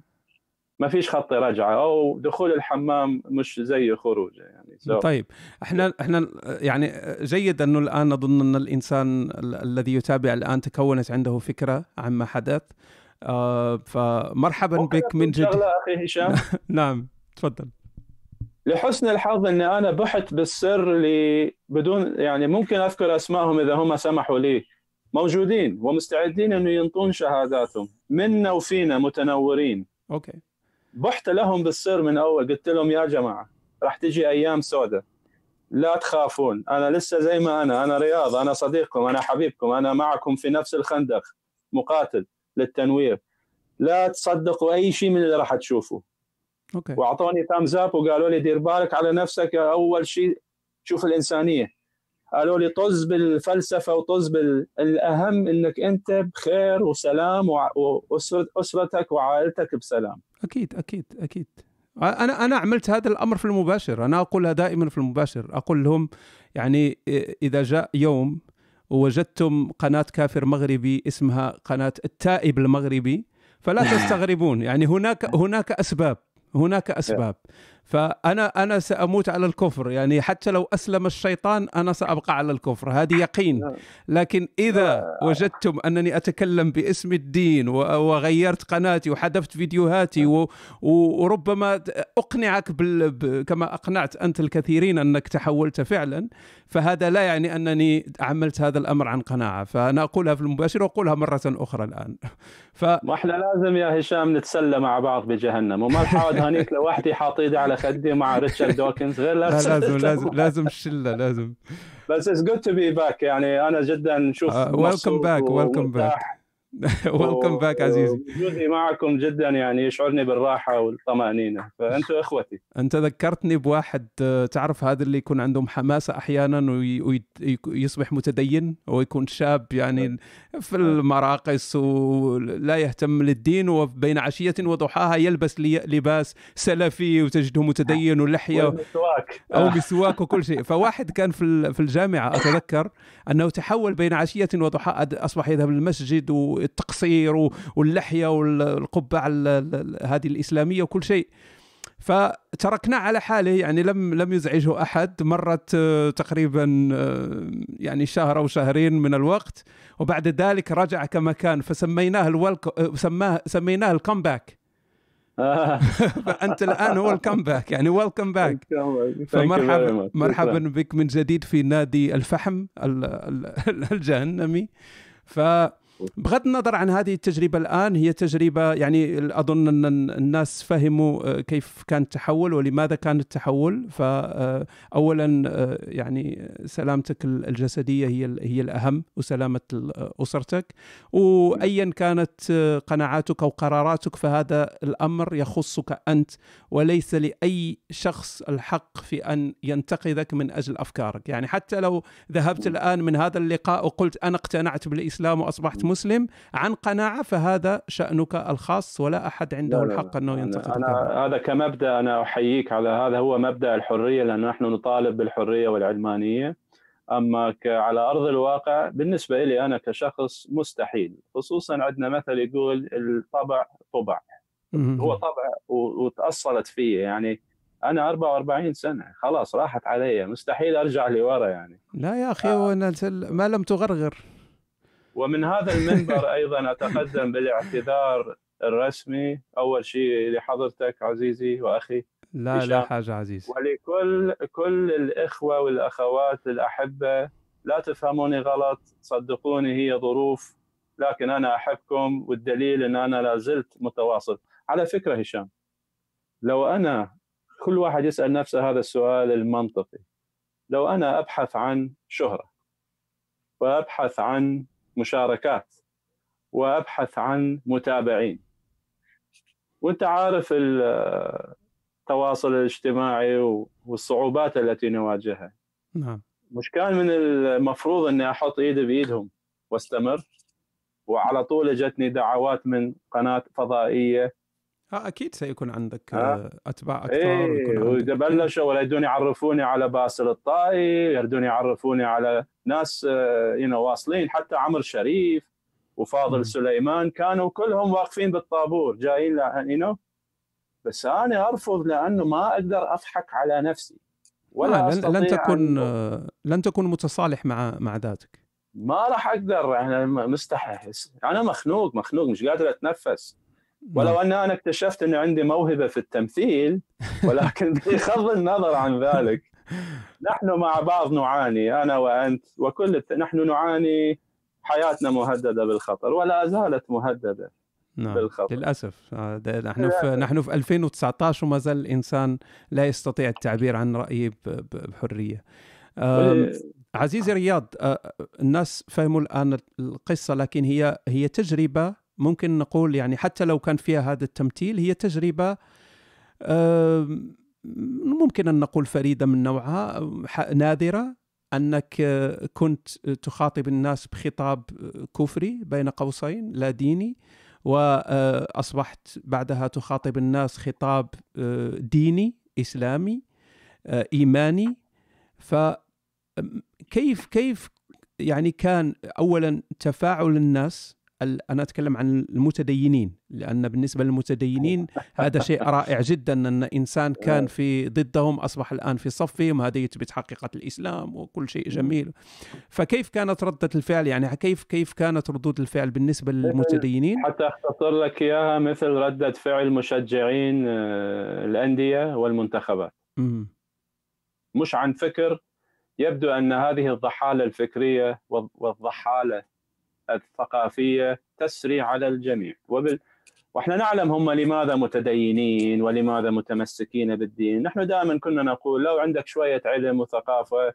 ما فيش خط رجعة أو دخول الحمام مش زي خروجه يعني. So. طيب. إحنا إحنا يعني جيد أنه الآن اظن أن الإنسان الذي يتابع الآن تكونت عنده فكرة عما حدث. فمرحبا بك من جديد. أخي هشام؟ نعم تفضل. لحسن الحظ إني أنا بحث بالسر لي بدون يعني ممكن أذكر أسمائهم إذا هم سمحوا لي. موجودين ومستعدين إنه ينطون شهاداتهم. منا وفينا متنورين. أوكي. بحت لهم بالسر من أول. قلت لهم يا جماعة راح تجي أيام سوداء. لا تخافون أنا لسه زي ما أنا. أنا رياض أنا صديقكم أنا حبيبكم أنا معكم في نفس الخندق. مقاتل. للتنوير. لا تصدقوا أي شيء من اللي راح تشوفوه. okay. وأعطوني thumbs up وقالوا لي دير بالك على نفسك أول شيء شوف الإنسانية. قالوا لي طز بالفلسفة وطز بالأهم إنك أنت بخير وسلام واسرتك وعائلتك بسلام. أكيد أكيد أكيد. أنا أنا عملت هذا الأمر في المباشر. أنا أقولها دائما في المباشر. أقول لهم يعني إذا جاء يوم ووجدتم قناة كافر مغربي اسمها قناة التائب المغربي فلا تستغربون. يعني هناك هناك أسباب هناك أسباب. فأنا أنا سأموت على الكفر. يعني حتى لو أسلم الشيطان أنا سأبقى على الكفر. هذه يقين. نعم. لكن إذا وجدتم أنني أتكلم باسم الدين وغيرت قناتي وحذفت فيديوهاتي نعم. وربما أقنعك بال... كما أقنعت أنت الكثيرين أنك تحولت فعلا فهذا لا يعني أنني عملت هذا الأمر عن قناعة. فأنا أقولها في المباشر وأقولها مرة أخرى الآن. ف ما إحنا لازم يا هشام نتسلى مع بعض بجهنم وما راح أقعد هنيك لوحدي حاط ايدي على خدي مع ريتشارد دوكنز. غير لا لازم لازم لازم الشله لازم. بس it's good to be back يعني أنا جدا نشوف welcome back welcome back welcome back عزيزي وجودي معكم جدا يعني يشعرني بالراحة والطمأنينة. فانتم إخوتي. أنت ذكرتني بواحد آه، تعرف هذا اللي يكون عندهم حماسة أحيانا ويصبح متدين ويكون شاب يعني في المراقص ولا يهتم للدين وبين عشية وضحاها يلبس لباس سلفي وتجده متدين ولحية أو مسواك وكل شيء. فواحد كان في في الجامعة أتذكر أنه تحول بين عشية وضحاها أصبح يذهب للمسجد و التقصير واللحية والقبعه هذه الإسلامية وكل شيء. فتركناه على حاله يعني لم لم يزعجه أحد. مرت آه، تقريبا آه، يعني شهر أو شهرين من الوقت. وبعد ذلك رجع كما كان فسميناه الولك آه، سماه سميناه الكمباك. فأنت الآن هو الكمباك يعني ويلكم باك فمرحبا مرحبا بك من جديد في نادي الفحم الجهنمي. ف بغض النظر عن هذه التجربة الآن هي تجربة يعني أظن أن الناس فهموا آه، كيف كان التحول ولماذا كان التحول. فأولا آه، يعني سلامتك الجسدية هي هي الأهم وسلامة أسرتك. وأيا كانت آه، قناعاتك أو قراراتك فهذا الأمر يخصك أنت وليس لأي شخص الحق في أن ينتقدك من أجل أفكارك. يعني حتى لو ذهبت الآن من هذا اللقاء وقلت أنا اقتنعت بالإسلام وأصبحت مسلم عن قناعة فهذا شأنك الخاص ولا أحد عنده لا لا الحق أنه ينتقد أنا, هذا. كمبدأ أنا أحييك على هذا هو مبدأ الحرية لأن نحن نطالب بالحرية والعلمانيه أما على أرض الواقع بالنسبة لي أنا كشخص مستحيل خصوصا عندنا مثل يقول الطبع طبع. هو طبع وتأصلت فيه يعني أنا 44 سنة خلاص راحت علي مستحيل أرجع لورا يعني. لا يا أخي آه. ما لم تغرغر. ومن هذا المنبر أيضا أتقدم بالاعتذار الرسمي أول شيء لحضرتك عزيزي وأخي لا لا حاجة عزيز. ولكل كل الإخوة والأخوات الأحبة لا تفهموني غلط صدقوني هي ظروف لكن أنا أحبكم والدليل إن أنا لا زلت متواصل. على فكرة هشام لو أنا كل واحد يسأل نفسه هذا السؤال المنطقي لو أنا أبحث عن شهرة وأبحث عن مشاركات وأبحث عن متابعين. وأنت عارف التواصل الاجتماعي والصعوبات التي نواجهها. نعم. مش كان من المفروض إني أحط إيدي بإيدهم وأستمر وعلى طول اجتني دعوات من قناة فضائية ها أكيد سيكون عندك ها؟ أتباع أكثر إيه وإذا بلشوا ولا يعرفوني على باسل الطائي يردون يعرفوني على ناس you آه، واصلين حتى عمر شريف وفاضل م. سليمان كانوا كلهم واقفين بالطابور جايين you بس أنا أرفض لأنه ما أقدر أضحك على نفسي ولا آه لن, لن تكن آه لن تكن متصالح مع مع ذاتك. ما راح أقدر أنا مستحي أنا مخنوق مخنوق مش قادر أتنفس. ولو نعم. أن أنا اكتشفت إنه عندي موهبة في التمثيل ولكن بغض النظر عن ذلك نحن مع بعض نعاني أنا وأنت وكل نحن نعاني حياتنا مهددة بالخطر ولا زالت مهددة نعم بالخطر. للأسف. آه، نحن في نحن في 2019 وما زال الإنسان لا يستطيع التعبير عن رأيه بحرية. عزيزي رياض آه، الناس فهموا الآن القصة لكن هي هي تجربة ممكن نقول يعني حتى لو كان فيها هذا التمثيل هي تجربة ممكن أن نقول فريدة من نوعها نادرة أنك كنت تخاطب الناس بخطاب كفري بين قوسين لا ديني واصبحت بعدها تخاطب الناس خطاب ديني إسلامي إيماني. فكيف كيف يعني كان اولا تفاعل الناس أنا أتكلم عن المتدينين لأن بالنسبة للمتدينين هذا شيء رائع جدا أن إنسان كان في ضدهم أصبح الآن في صفهم هذا يثبت حقيقة الإسلام وكل شيء جميل. فكيف كانت ردة الفعل؟ يعني كيف كيف كانت ردود الفعل بالنسبة للمتدينين؟ حتى أختصر لك إياها مثل ردة فعل مشجعين آه، الأندية والمنتخبات. مش عن فكر يبدو أن هذه الضحالة الفكرية والضحالة الثقافية تسري على الجميع. وبال وإحنا نعلم هم لماذا متدينين ولماذا متمسكين بالدين. نحن دائما كنا نقول لو عندك شوية علم وثقافة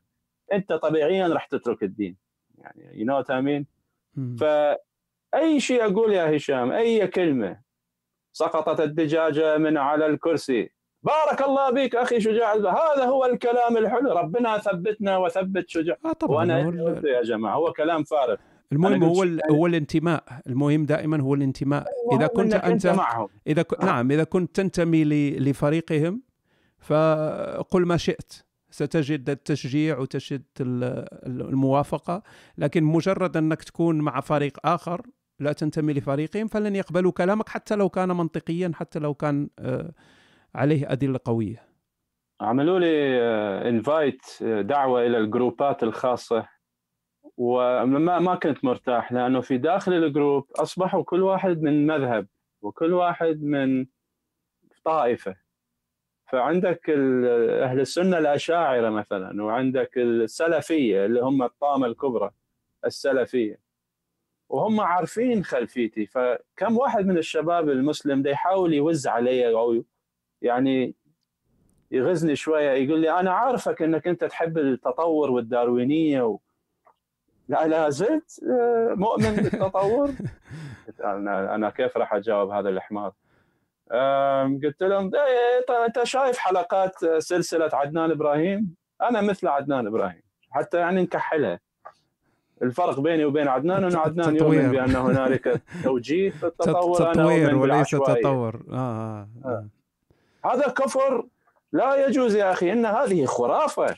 أنت طبيعيا راح تترك الدين. يعني you know I mean فاي شيء أقول يا هشام أي كلمة سقطت الدجاجة من على الكرسي بارك الله بك أخي شجاع هذا هو الكلام الحلو. ربنا ثبتنا وثبت شجاع. آه طبعا وأنا يا جماعة هو كلام فارغ. المهم هو هو الانتماء. المهم دائما هو الانتماء. إذا كنت أنت معهم. إذا ك... نعم إذا كنت تنتمي ل... لفريقهم فقل ما شئت. ستجد التشجيع وتجد الموافقة لكن مجرد أنك تكون مع فريق آخر لا تنتمي لفريقهم فلن يقبلوا كلامك حتى لو كان منطقيا حتى لو كان آه، عليه أدلة قوية. عملوا لي invite آه، آه، دعوة إلى الجروبات الخاصة. وما ما كنت مرتاح لأنه في داخل الجروب أصبحوا كل واحد من مذهب وكل واحد من طائفة. فعندك أهل السنة الأشاعرة مثلا وعندك السلفية اللي هم الطامة الكبرى السلفية. وهم عارفين خلفيتي فكم واحد من الشباب المسلم ده يحاول يوز علي أو يعني يغزني شوية يقول لي أنا عارفك إنك أنت تحب التطور والداروينية و... لا لا زلت آه، مؤمن بالتطور. أنا أنا كيف راح أجاوب هذا الحمار قلت لهم إيه، أنت شايف حلقات سلسلة عدنان إبراهيم؟ أنا مثل عدنان إبراهيم حتى يعني نكحلها. الفرق بيني وبين عدنان إنه عدنان يؤمن بأن هنالك توجيه في التطور تطوير وليس تطور. آه, آه, آه. آه. هذا كفر لا يجوز يا أخي إن هذه خرافة.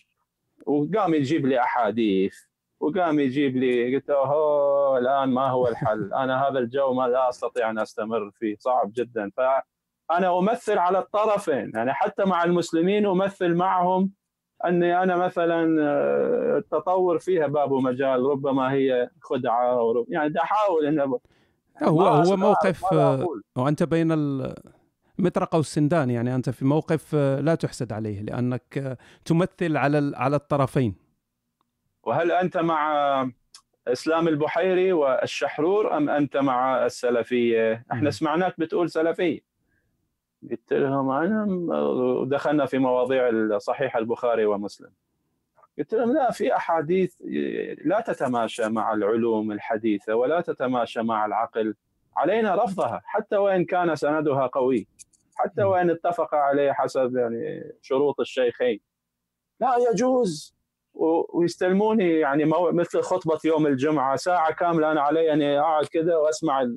وقام يجيب لي أحاديث. وقام يجيب لي قلت له الآن ما هو الحل أنا هذا الجو ما لا أستطيع أن أستمر فيه صعب جدا. فأنا أمثل على الطرفين يعني حتى مع المسلمين أمثل معهم أني أنا مثلا آه، التطور فيها باب ومجال ربما هي خدعة يعني أحاول ان هو هو موقف آه، وأنت بين المطرقه والسندان يعني أنت في موقف آه، لا تحسد عليه لأنك تمثل على على الطرفين. وهل أنت مع إسلام البحيري والشحرور أم أنت مع السلفية؟ إحنا سمعناك بتقول سلفية. قلت لهم أنا ودخلنا في مواضيع صحيح البخاري ومسلم. قلت لهم لا في أحاديث لا تتماشى مع العلوم الحديثة ولا تتماشى مع العقل علينا رفضها حتى وإن كان سندها قوي حتى وإن اتفق عليه حسب يعني شروط الشيخين لا يجوز ويستلموني يعني مثل خطبة يوم الجمعة ساعة كاملة أنا علي أني أقعد كذا وأسمع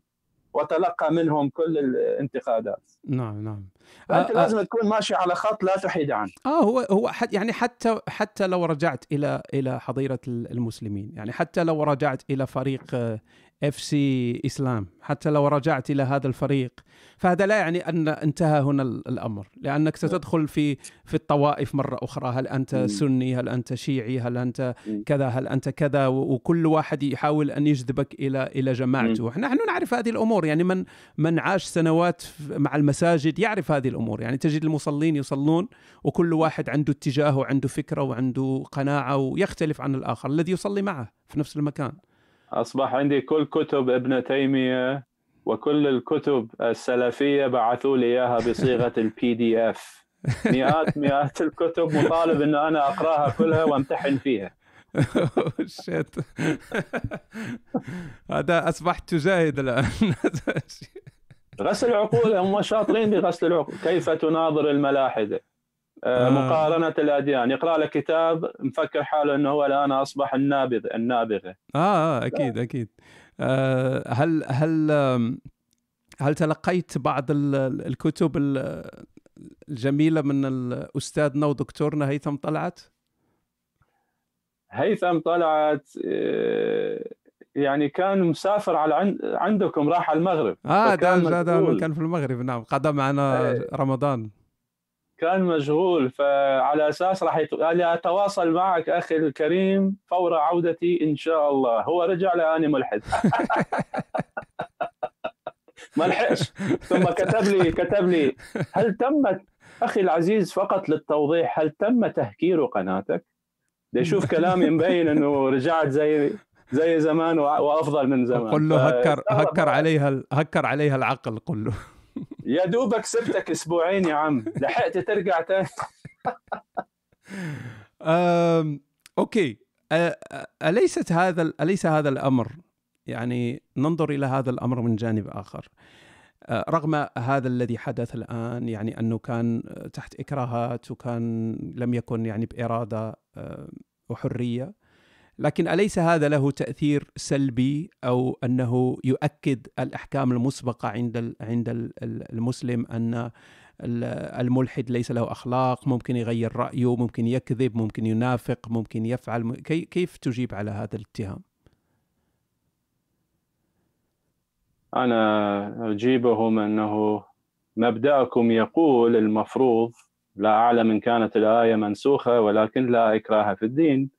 وأتلقى منهم كل الانتقادات. نعم نعم. فانت آه لازم تكون ماشي على خط لا تحيد عنه آه هو هو حت يعني حتى حتى لو رجعت إلى إلى حظيرة المسلمين يعني حتى لو رجعت إلى فريق FC اسلام حتى لو رجعت إلى هذا الفريق. فهذا لا يعني أن انتهى هنا الأمر لأنك ستدخل في في الطوائف مرة أخرى. هل أنت سني؟ هل أنت شيعي؟ هل أنت كذا؟ هل أنت كذا؟ وكل واحد يحاول أن يجذبك إلى إلى جماعته. نحن نعرف هذه الأمور. يعني من من عاش سنوات مع المساجد يعرف هذه الأمور. يعني تجد المصلين يصلون وكل واحد عنده اتجاه وعنده فكرة وعنده قناعة ويختلف عن الآخر. الذي يصلي معه في نفس المكان. أصبح عندي كل كتب ابن تيمية وكل الكتب السلفية بعثوا لي إياها بصيغة ال PDF مئات مئات الكتب مطالب إن أنا أقرأها كلها وامتحن فيها. shit هذا أصبحت تجاهد الآن. غسل العقول هم شاطرين بغسل العقول. كيف تناظر الملاحدة؟ آه. مقارنة الأديان يقرأ له كتاب مفكر حاله أنه هو الآن أصبح النابغة النابغة آه, آه أكيد لا. أكيد آه هل هل هل تلقيت بعض الكتب الجميلة من أستاذنا ودكتورنا هيثم طلعت؟ هيثم طلعت آه، يعني كان مسافر على عندكم راح على المغرب آه ده ده كان في المغرب نعم قضى معنا إيه. رمضان كان مشغول فعلى أساس راح يت... لي أتواصل معك أخي الكريم فور عودتي إن شاء الله. هو رجع لاني ملحد. ما لحقش. ثم كتب لي كتب لي هل تمت أخي العزيز فقط للتوضيح هل تم تهكير قناتك؟ يشوف كلامي مبين إنه رجعت زي زي زمان وأفضل من زمان. قل له هكر هكر عليها هكر عليها العقل قل له. يا دوبك سبتك أسبوعين يا عم. لحقت ترجع تاني. أوكي. أليست هذا أليس هذا الأمر؟ يعني ننظر إلى هذا الأمر من جانب آخر. رغم هذا الذي حدث الآن يعني أنه كان تحت إكراهات وكان لم يكن يعني بإرادة وحرية لكن أليس هذا له تأثير سلبي أو أنه يؤكد الأحكام المسبقة عند عند المسلم أن الملحد ليس له أخلاق ممكن يغير رأيه ممكن يكذب ممكن ينافق ممكن يفعل كيف تجيب على هذا الاتهام؟ أنا أجيبهم أنه مبدأكم يقول المفروض لا أعلم إن كانت الآية منسوخة ولكن لا إكراه في الدين.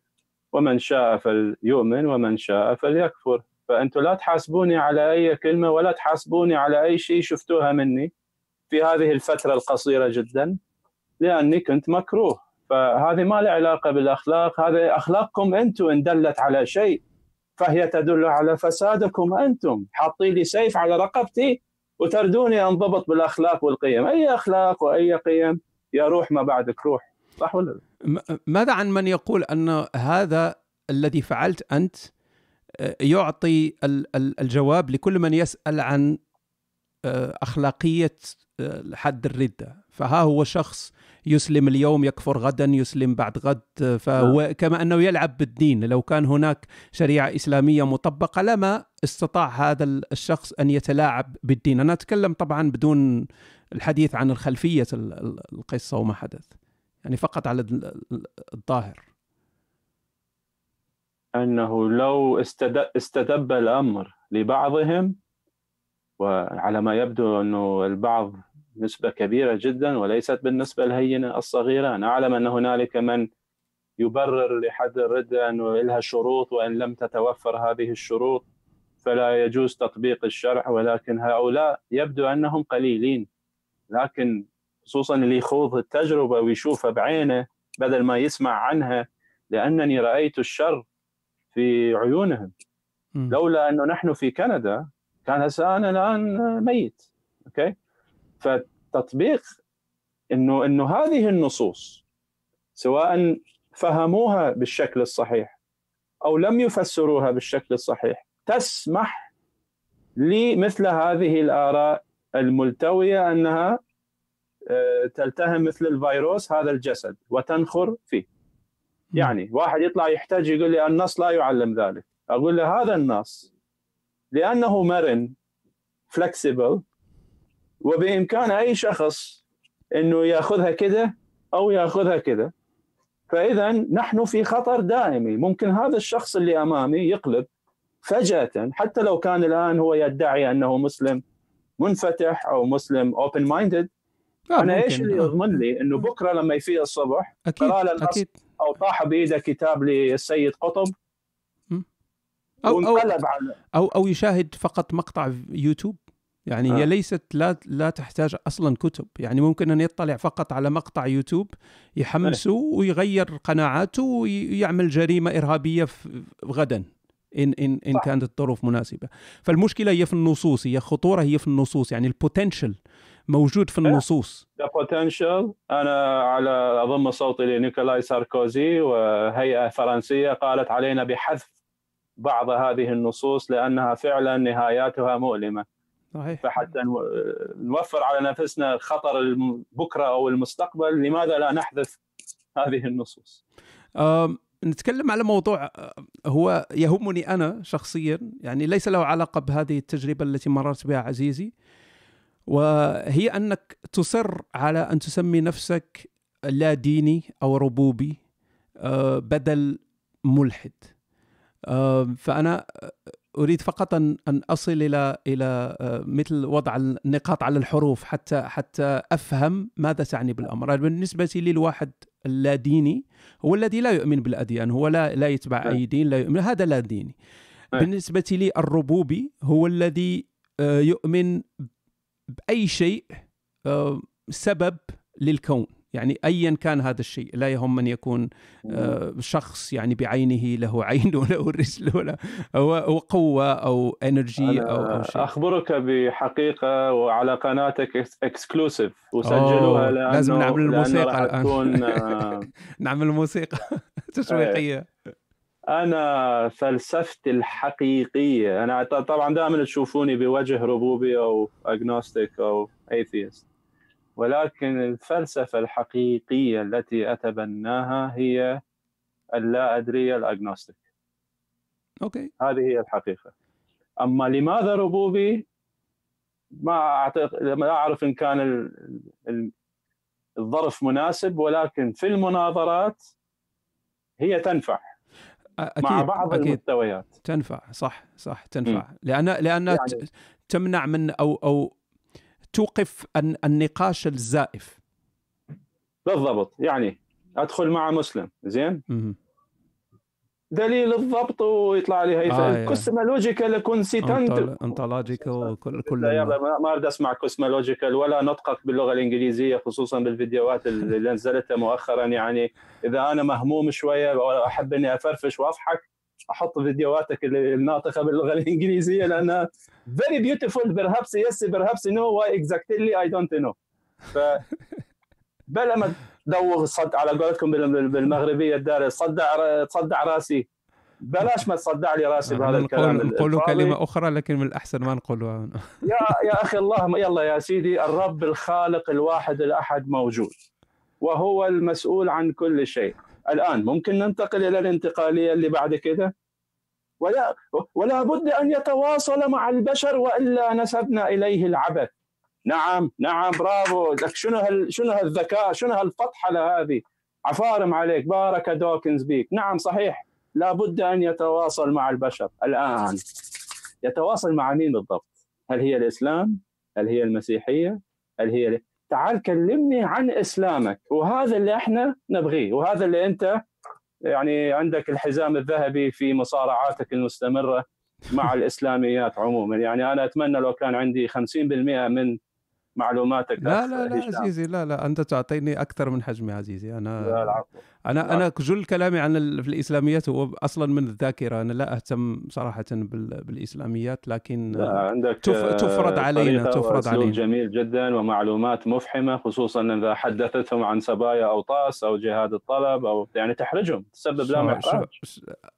ومن شاء فليؤمن ومن شاء فليكفر. فأنتم لا تحاسبوني على أي كلمة ولا تحاسبوني على أي شيء شفتوها مني في هذه الفترة القصيرة جدا لأني كنت مكروه. فهذه ما لها علاقة بالأخلاق. هذه أخلاقكم أنتم إن دلت على شيء فهي تدل على فسادكم أنتم. حاطين لي سيف على رقبتي وتردوني أنضبط بالأخلاق والقيم. أي أخلاق وأي قيم؟ يا روح ما بعدك روح. صح ولا لا؟ ماذا عن من يقول أن هذا الذي فعلت أنت آه، يعطي الجواب لكل من يسأل عن آه، أخلاقية آه، حد الردة فها هو شخص يسلم اليوم يكفر غدا يسلم بعد غد فهو نعم. كما أنه يلعب بالدين لو كان هناك شريعة إسلامية مطبقة لما استطاع هذا الشخص أن يتلاعب بالدين أنا أتكلم طبعا بدون الحديث عن الخلفية القصة وما حدث يعني فقط على الظاهر. أنه لو استدب الأمر لبعضهم وعلى ما يبدو أنه البعض نسبة كبيرة جدا وليست بالنسبة الهينة الصغيرة أنا أعلم أن هنالك من يبرر لحد الرده أنه لها شروط وإن لم تتوفر هذه الشروط فلا يجوز تطبيق الشرع ولكن هؤلاء يبدو أنهم قليلين. لكن خصوصا اللي يخوض التجربة ويشوفها بعينه بدل ما يسمع عنها لأنني رأيت الشر في عيونهم م. لولا أنه نحن في كندا كان هسه أنا الآن ميت أوكي فتطبيق إنه إنه هذه النصوص سواء فهموها بالشكل الصحيح أو لم يفسروها بالشكل الصحيح تسمح لمثل هذه الآراء الملتوية أنها تلتهم مثل الفيروس هذا الجسد وتنخر فيه. يعني واحد يطلع يحتاج يقول لي النص لا يعلم ذلك. أقول له هذا النص لأنه مرن flexible وبإمكان أي شخص إنه يأخذها كده أو يأخذها كده. فإذا نحن في خطر دائمي. ممكن هذا الشخص اللي أمامي يقلب فجأة حتى لو كان الآن هو يدعي أنه مسلم منفتح أو مسلم open minded آه أنا ممكن. إيش اللي آه. يضمن لي؟ إنه بكرة لما يفيق الصبح أكيد أكيد. أو طاح بإيده كتاب للسيد قطب. أو أو على أو أو يشاهد فقط مقطع يوتيوب. يعني هي آه. ليست لا لا تحتاج أصلا كتب. يعني ممكن أن يطلع فقط على مقطع يوتيوب يحمسه ويغير قناعاته ويعمل جريمة إرهابية في- غدا ان ان إن صح. كانت الظروف مناسبة. فالمشكلة هي في النصوص هي خطورة هي في النصوص. يعني ال potential موجود في. النصوص. the potential أنا على أضم صوتي لنيكولاي ساركوزي وهيئة فرنسية طالبت علنا بحذف بعض هذه النصوص لأنها فعلا نهاياتها مؤلمة. صحيح. فحتى نو- نوفر على نفسنا خطر بكرة أو المستقبل لماذا لا نحذف هذه النصوص؟ نتكلم على موضوع آه، هو يهمني أنا شخصيا يعني ليس له علاقة بهذه التجربة التي مررت بها عزيزي. وهي أنك تصر على أن تسمي نفسك لا ديني أو ربوبي آه، بدل ملحد آه، فأنا أريد فقط أن أصل إلى إلى آه، مثل وضع النقاط على الحروف حتى حتى أفهم ماذا تعني بالأمر بالنسبة لي الواحد اللا ديني هو الذي لا يؤمن بالأديان هو لا لا يتبع نعم. أي دين لا يؤمن هذا لا ديني نعم. بالنسبة لي الربوبي هو الذي يؤمن بأي شيء آه، سبب للكون. يعني ايا كان هذا الشيء لا يهم أن يكون آه، شخص يعني بعينه له عين وله رجل ولا هو قوة أو energy أو أو أي شيء. أخبرك بحقيقة وعلى قناتك exclusive وسجلوها لازم نعمل الموسيقى الآن. تكون آه، نعمل موسيقى تشويقيه أنا فلسفتي الحقيقية. أنا طبعا دائما تشوفوني بوجه ربوبي أو agnostic أو atheist ولكن الفلسفة الحقيقية التي أتبناها هي اللا ادريه ال agnostic okay. هذه هي الحقيقة. أما لماذا ربوبي؟ ما اعتقد لا أعرف إن كان ال- ال- الظرف مناسب ولكن في المناظرات هي تنفع. أكيد مع بعض أكيد. المستويات. تنفع صح صح تنفع. لأن لأن يعني- تمنع من أو أو توقف الن- النقاش الزائف. بالضبط. يعني أدخل مع مسلم. زين؟ مهم. دليل الضبط ويطلع لي هي آه،. cosmological contingent ontological كل كل لا يلا ما أريد أسمع cosmological ولا نطقك باللغة الإنجليزية خصوصا بالفيديوهات اللي نزلتها مؤخرا. يعني إذا أنا مهموم شوية واحب إني أفرفش وأضحك أحط فيديوهاتك الناطقة باللغة الإنجليزية لأنها very beautiful. perhaps yes perhaps no why exactly? I don't know. ف بلا ما تدوغ صد على قولتكم بال- بالمغربية الدار. تصدع تصدع راسي. بلاش ما تصدع لي راسي بهذا الكلام نقول. كلمة أخرى لكن من الأحسن ما نقولها. يا يا أخي الله يلا يا سيدي الرب الخالق الواحد الأحد موجود وهو المسؤول عن كل شيء. الآن ممكن ننتقل إلى الانتقالية اللي بعد كده؟ ولا ولا بد أن يتواصل مع البشر وإلا نسبنا إليه العبث. نعم نعم برافو. لك شنو هال شنو هالذكاء شنو هالفطحله هذه؟ عفارم عليك بارك دوكنز بيك. نعم صحيح. لا بد أن يتواصل مع البشر الآن. يتواصل مع مين بالضبط؟ هل هي الإسلام؟ هل هي المسيحية؟ هل هي تعال كلمني عن إسلامك. وهذا اللي إحنا نبغيه. وهذا اللي أنت يعني عندك الحزام الذهبي في مصارعاتك المستمرة مع الإسلاميات عموما. يعني أنا أتمنى لو كان عندي 50% من معلوماتك لا لا لا هشام. عزيزي لا لا أنت تعطيني أكثر من حجمي عزيزي. لا أنا العفو أنا أنا جل كلامي عن في الإسلاميات هو أصلا من الذاكرة. أنا لا أهتم صراحة بال- بالإسلاميات لكن لا عندك تف- آه، تفرض علينا، تفرض علينا. جميل جدا ومعلومات مفحمة خصوصا إذا حدثتهم عن سبايا أو طاس أو جهاد الطلب أو يعني تحرجهم تسبب لهم إحراج.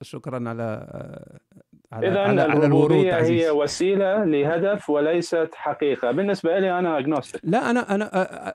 شكرا على على اذا الربوبية هي وسيلة لهدف وليست حقيقة. بالنسبة لي أنا اجنوستيك لا أنا أنا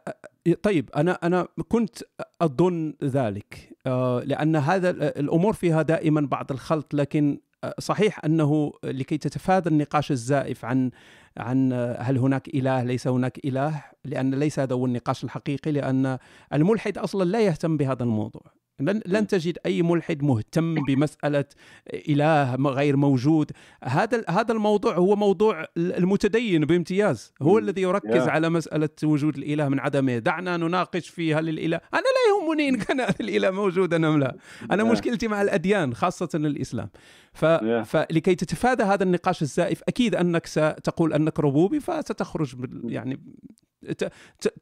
طيب أنا أنا كنت أظن ذلك آه، لأن هذا ال- الأمور فيها دائما بعض الخلط لكن صحيح أنه لكي تتفادى النقاش الزائف عن عن هل هناك إله ليس هناك إله لأن ليس هذا هو النقاش الحقيقي لأن الملحد أصلا لا يهتم بهذا الموضوع. لن, لن تجد أي ملحد مهتم بمسألة إله غير موجود. هذا هذا الموضوع هو موضوع المتدين بامتياز. هو الذي يركز على مسألة وجود الإله من عدمه. دعنا نناقش في هل الاله أنا لا يهمني إن كان الإله موجودا أم لا. أنا مشكلتي مع الأديان خاصة الإسلام. ف... فلكي تتفادى هذا النقاش الزائف أكيد أنك ستقول أنك ربوبي فستخرج يعني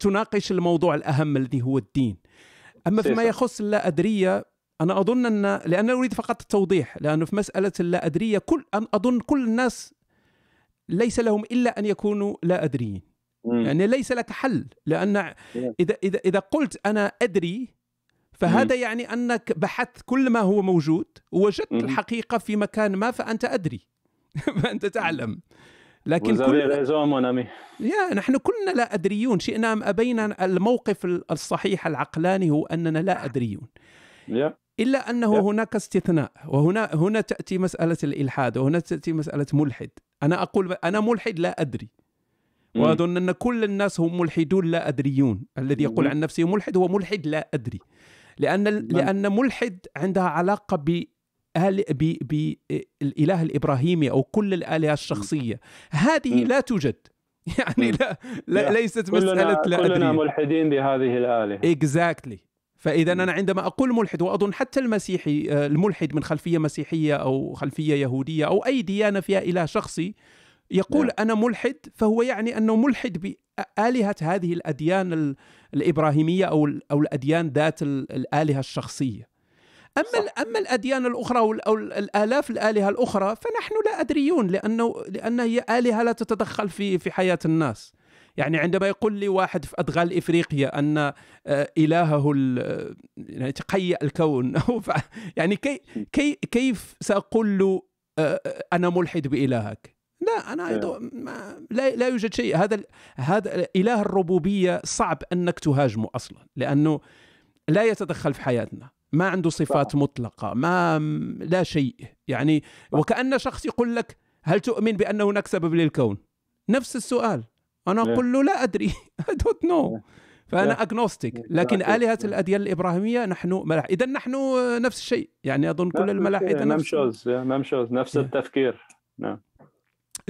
تناقش الموضوع الأهم الذي هو الدين. أما فيما يخص اللا ادريه أنا أظن ان لأن أريد فقط التوضيح لأنه في مسألة اللا ادريه كل أظن كل الناس ليس لهم إلا أن يكونوا لا ادريين يعني ليس لك حل لأن اذا اذا إذا قلت أنا أدري فهذا يعني أنك بحثت كل ما هو موجود ووجدت الحقيقة في مكان ما فأنت أدري. فأنت تعلم. لكن كل يا نحن كلنا لا أدريون. شئنا أم أبينا الموقف الصحيح العقلاني هو أننا لا أدريون. إلا أنه هناك استثناء وهنا هنا تأتي مسألة الإلحاد وهنا تأتي مسألة ملحد. أنا أقول أنا ملحد لا أدري. وأظن أن كل الناس هم ملحدون لا أدريون. الذي يقول عن نفسه ملحد هو ملحد لا أدري. لأن لأن ملحد عندها علاقة ب بالاله الإبراهيمي أو كل الآلهة الشخصية. هذه لا توجد. يعني لا, لا ليست مسألة لا كلنا ملحدين بهذه الآلهة. اكزاكتلي فإذا أنا عندما أقول ملحد وأظن حتى المسيحي آه، الملحد من خلفية مسيحية أو خلفية يهودية أو أي ديانة فيها إله شخصي يقول أنا ملحد فهو يعني أنه ملحد بآلهة هذه الأديان الإبراهيمية أو أو الأديان ذات الآلهة الشخصية. أما. أما الأديان الأخرى أو الآلاف الآلهة الأخرى فنحن لا أدريون لأنه لأن هي آلهة لا تتدخل في في حياة الناس يعني عندما يقول لي واحد في أدغال إفريقيا أن آه، إلهه يعني تقيأ الكون يعني كي كي كيف سأقول له آه، أنا ملحد بإلهك لا أنا. ما لا, لا يوجد شيء هذا هذا إله الربوبية صعب أنك تهاجمه أصلا لأنه لا يتدخل في حياتنا ما عنده صفات صح. مطلقة ما لا شيء. يعني. وكأن شخص يقول لك هل تؤمن بأن هناك سبب للكون؟ نفس السؤال. أنا أقول له لا أدري. I don't know. فأنا أجنوستيك لكن آلهة الأديان الإبراهيمية نحن ملاح إذا نحن نفس الشيء. يعني أظن كل الملاحدة نفس ممشوز نفس التفكير. نعم.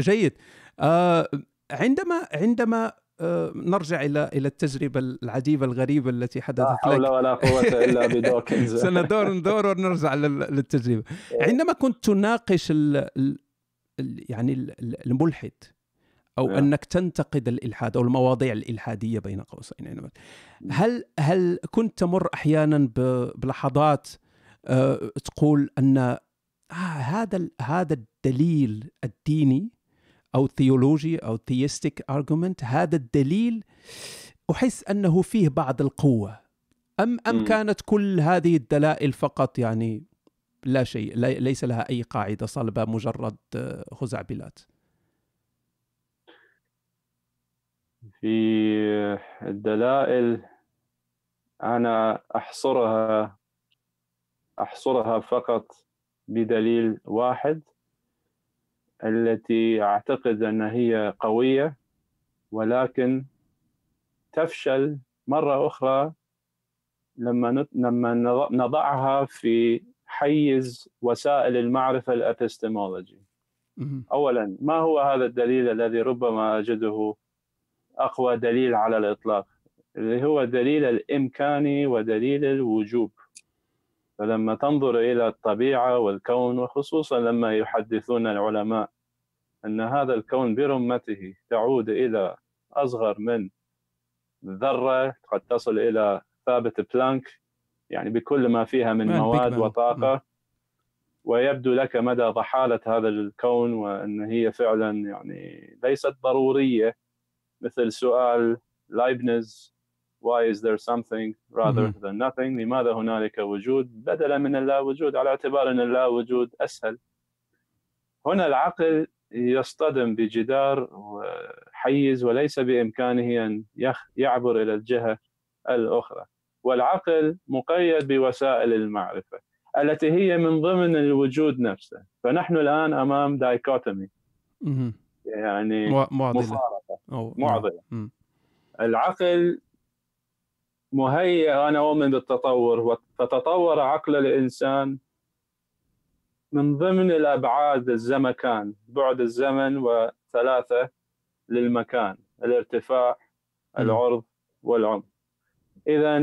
جيد. آه عندما عندما نرجع إلى إلى التجربة العجيبة الغريبة التي حدثت لا حول. ولا قوة إلا بدوكنز سندور ندور ونرجع للتجربة عندما كنت تناقش ال ال يعني الملحد أو نعم. أنك تنتقد الإلحاد أو المواضيع الإلحادية بين قوسين يعني هل هل كنت تمر أحيانا بلحظات أه تقول أن آه هذا هذا الدليل الديني أو theology أو theistic argument هذا الدليل أحس أنه فيه بعض القوة. أم أم كانت كل هذه الدلائل فقط يعني لا شيء ليس لها أي قاعدة صلبه مجرد خزعبلات في الدلائل أنا أحصرها أحصرها فقط بدليل واحد. التي أعتقد أن هي قوية ولكن تفشل مرة أخرى لما لما نضعها في حيز وسائل المعرفة الابستمولوجي. اولا ما هو هذا الدليل الذي ربما أجده أقوى دليل على الإطلاق اللي هو دليل الامكاني ودليل الوجوب. فلما تنظر إلى الطبيعة والكون وخصوصا لما يحدثون العلماء أن هذا الكون برمته تعود إلى أصغر من ذرة قد تصل إلى ثابت بلانك يعني بكل ما فيها من مواد وطاقة. ويبدو لك مدى ضحالة هذا الكون وأن هي فعلا يعني ليست ضرورية مثل سؤال لايبنتز why is there something rather than nothing لماذا هنالك وجود بدلا من اللا وجود على اعتبار أن اللا وجود أسهل. هنا العقل يصطدم بجدار حيز وليس بإمكانه أن يعبر إلى الجهة الأخرى. والعقل مقيد بوسائل المعرفة التي هي من ضمن الوجود نفسه. فنحن الآن أمام dichotomy يعني معضلة. مفارقة. معضلة. العقل مهيئ أنا أؤمن بالتطور فتطور عقل الإنسان من ضمن الأبعاد الزمكان بعد الزمن وثلاثة للمكان الارتفاع العرض والعمق. إذا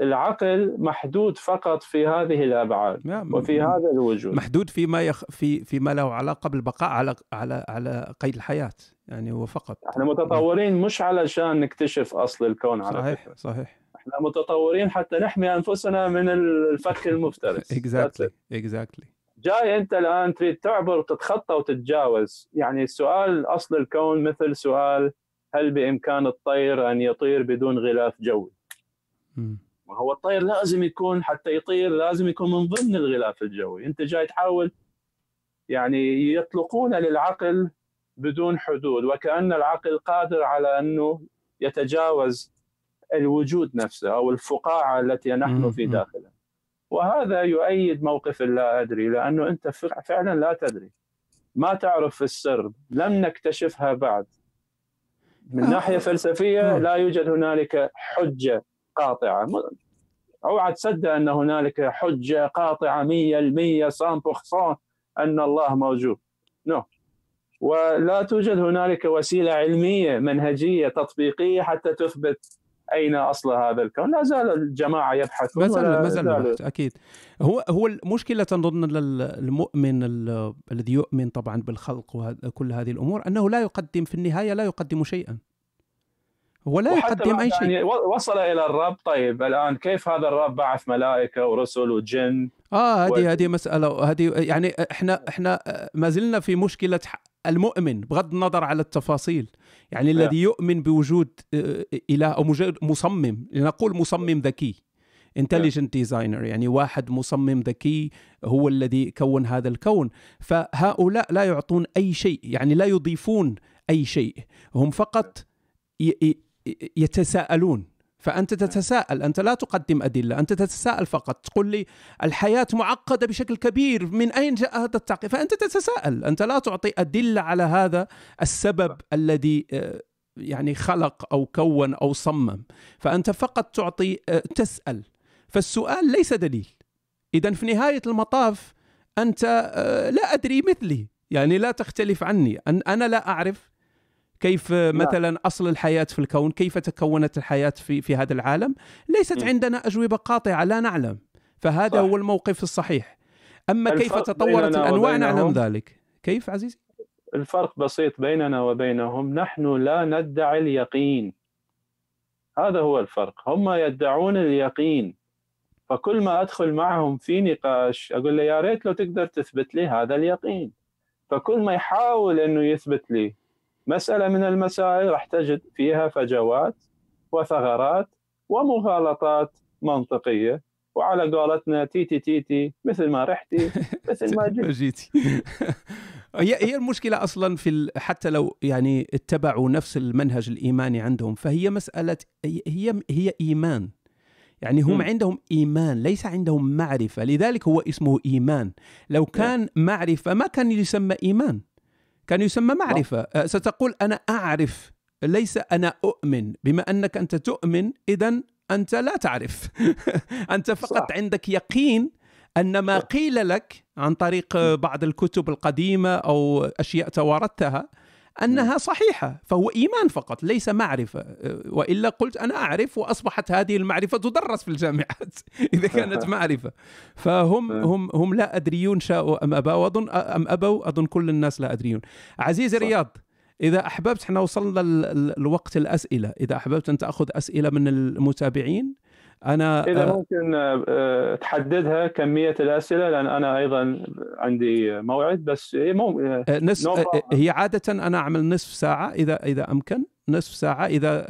العقل محدود فقط في هذه الأبعاد. وفي هذا الوجود. محدود فيما يخ... في فيما له علاقة بالبقاء على على على قيد الحياة يعني هو فقط. إحنا متطورين مش علشان نكتشف أصل الكون على صحيح فكرة. صحيح. إحنا متطورين حتى نحمي أنفسنا من الفك المفترس. exactly exactly جاي انت الان تريد تعبر وتتخطى وتتجاوز. يعني السؤال أصل الكون مثل سؤال هل بإمكان الطير أن يطير بدون غلاف جوي؟ ما هو الطير لازم يكون حتى يطير لازم يكون من ضمن الغلاف الجوي. انت جاي تحاول يعني يطلقون للعقل بدون حدود وكأن العقل قادر على أنه يتجاوز الوجود نفسه أو الفقاعة التي نحن في داخلها وهذا يؤيد موقف اللا أدري لأنه أنت فعلا لا تدري. ما تعرف السر لم نكتشفها بعد. من آه. ناحية فلسفية لا يوجد هنالك حجة قاطعة. اوعى تصدق أن هنالك حجة قاطعة 100% 100% أن الله موجود. نو. no. ولا توجد هنالك وسيلة علمية منهجية تطبيقية حتى تثبت أين أصل هذا الكون؟ لا زال الجماعة يبحثون ما زال ما زال أكيد. هو هو المشكلة نظن المؤمن الذي يؤمن طبعا بالخلق وكل هذه الأمور أنه لا يقدم في النهاية لا يقدم شيئا. هو لا يقدم أي شيء. يعني وصل إلى الرب. طيب الآن كيف هذا الرب بعث ملائكة ورسل وجن؟ آه هذه و... هذه مسألة هذه يعني إحنا إحنا ما زلنا في مشكلة المؤمن بغض النظر على التفاصيل. يعني. الذي يؤمن بوجود آه، إله أو مصمم لنقول مصمم ذكي intelligent designer يعني واحد مصمم ذكي هو الذي كون هذا الكون. فهؤلاء لا يعطون أي شيء يعني لا يضيفون أي شيء هم فقط يتساءلون. فأنت تتساءل أنت لا تقدم أدلة أنت تتساءل فقط. تقول لي الحياة معقدة بشكل كبير من أين جاء هذا التعقيد فأنت تتساءل. أنت لا تعطي أدلة على هذا السبب الذي آه، يعني خلق أو كون أو صمم. فأنت فقط تعطي آه، تسأل. فالسؤال ليس دليل. إذا في نهاية المطاف أنت آه، لا أدري مثلي. يعني لا تختلف عني. أنا لا أعرف كيف نعم. مثلا أصل الحياة في الكون؟ كيف تكونت الحياة في في هذا العالم؟ ليست. عندنا أجوبة قاطعة لا نعلم فهذا صح. هو الموقف الصحيح. أما كيف تطورت الأنواع نعلم ذلك. كيف عزيزي؟ الفرق بسيط بيننا وبينهم نحن لا ندعي اليقين. هذا هو الفرق. هم يدعون اليقين. فكل ما أدخل معهم في نقاش أقول له يا ريت لو تقدر تثبت لي هذا اليقين. فكل ما يحاول إنه يثبت لي مسألة من المسائل راح تجد فيها فجوات وثغرات ومغالطات منطقية. وعلى قولتنا تيتي تيتي مثل ما رحتي مثل ما جيتي. هي هي المشكلة أصلا في حتى لو يعني اتبعوا نفس المنهج الإيماني عندهم فهي مسألة هي هي إيمان. يعني هم م. عندهم إيمان ليس عندهم معرفة. لذلك هو اسمه إيمان. لو كان معرفة ما كان يسمى إيمان. كان يسمى معرفة. أه، ستقول أنا أعرف ليس أنا أؤمن بما أنك أنت تؤمن إذا أنت لا تعرف. أنت فقط صح. عندك يقين أن ما قيل لك عن طريق بعض الكتب القديمة أو أشياء توارثتها أنها نعم. صحيحة فهو إيمان فقط ليس معرفة. وإلا قلت أنا أعرف وأصبحت هذه المعرفة تدرس في الجامعات إذا كانت معرفة. فهم نعم. هم هم لا أدريون شاءوا أم ابوا واظن أم أبوا أظن كل الناس لا أدريون. عزيزي رياض إذا أحببت إحنا وصلنا لوقت الأسئلة. إذا أحببت أن تأخذ أسئلة من المتابعين أنا إذا آه، ممكن آه، تحددها كمية الأسئلة لأن أنا أيضا عندي موعد بس هي مو آه، نصف هي عادة أنا أعمل نصف ساعة إذا إذا أمكن نصف ساعة إذا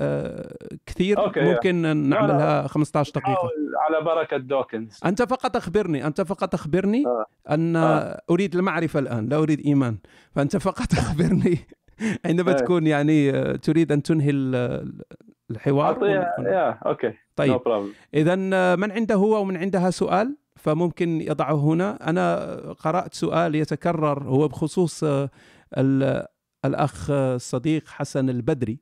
كثير أوكي. ممكن نعملها 15 دقيقة. على بركة دوكنز. أنت فقط أخبرني أنت فقط أخبرني آه. أن آه. أريد المعرفة الآن لا أريد إيمان. فأنت فقط أخبرني عندما تكون يعني تريد أن تنهي الحوار يا أوكي. طيب. no اذا من عنده هو ومن عندها سؤال فممكن يضعه هنا. أنا قرأت سؤال يتكرر هو بخصوص الأخ الصديق حسن البدري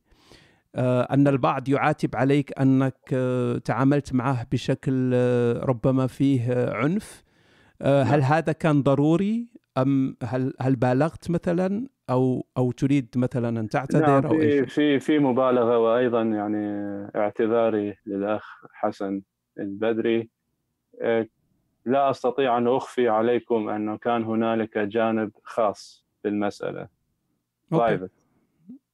أن البعض يعاتب عليك أنك تعاملت معه بشكل ربما فيه عنف. هل نعم. هذا كان ضروري؟ أم هل هل بالغت مثلا أو أو تريد مثلا أن تعتذر نعم أو في في في مبالغة وأيضا يعني اعتذاري للأخ حسن البدري. آه، لا أستطيع أن أخفي عليكم أنه كان هنالك جانب خاص في المساله برايفت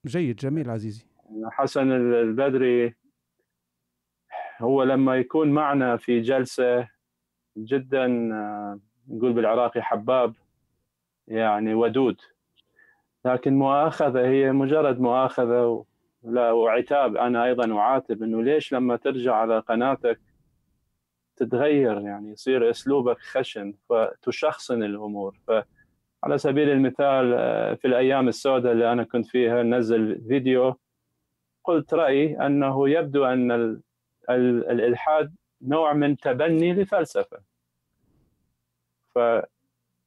جيد جميل عزيزي. حسن البدري هو لما يكون معنا في جلسة جدا آه، نقول بالعراقي حباب يعني ودود. لكن مؤاخذة هي مجرد مؤاخذة لا وعتاب أنا أيضا أعاتب إنه ليش لما ترجع على قناتك تتغير؟ يعني يصير أسلوبك خشن فتشخصن الأمور. فعلى سبيل المثال آه، في الأيام السوداء اللي أنا كنت فيها نزل فيديو قلت رأيي أنه يبدو أن الإلحاد نوع من تبني لفلسفة. ف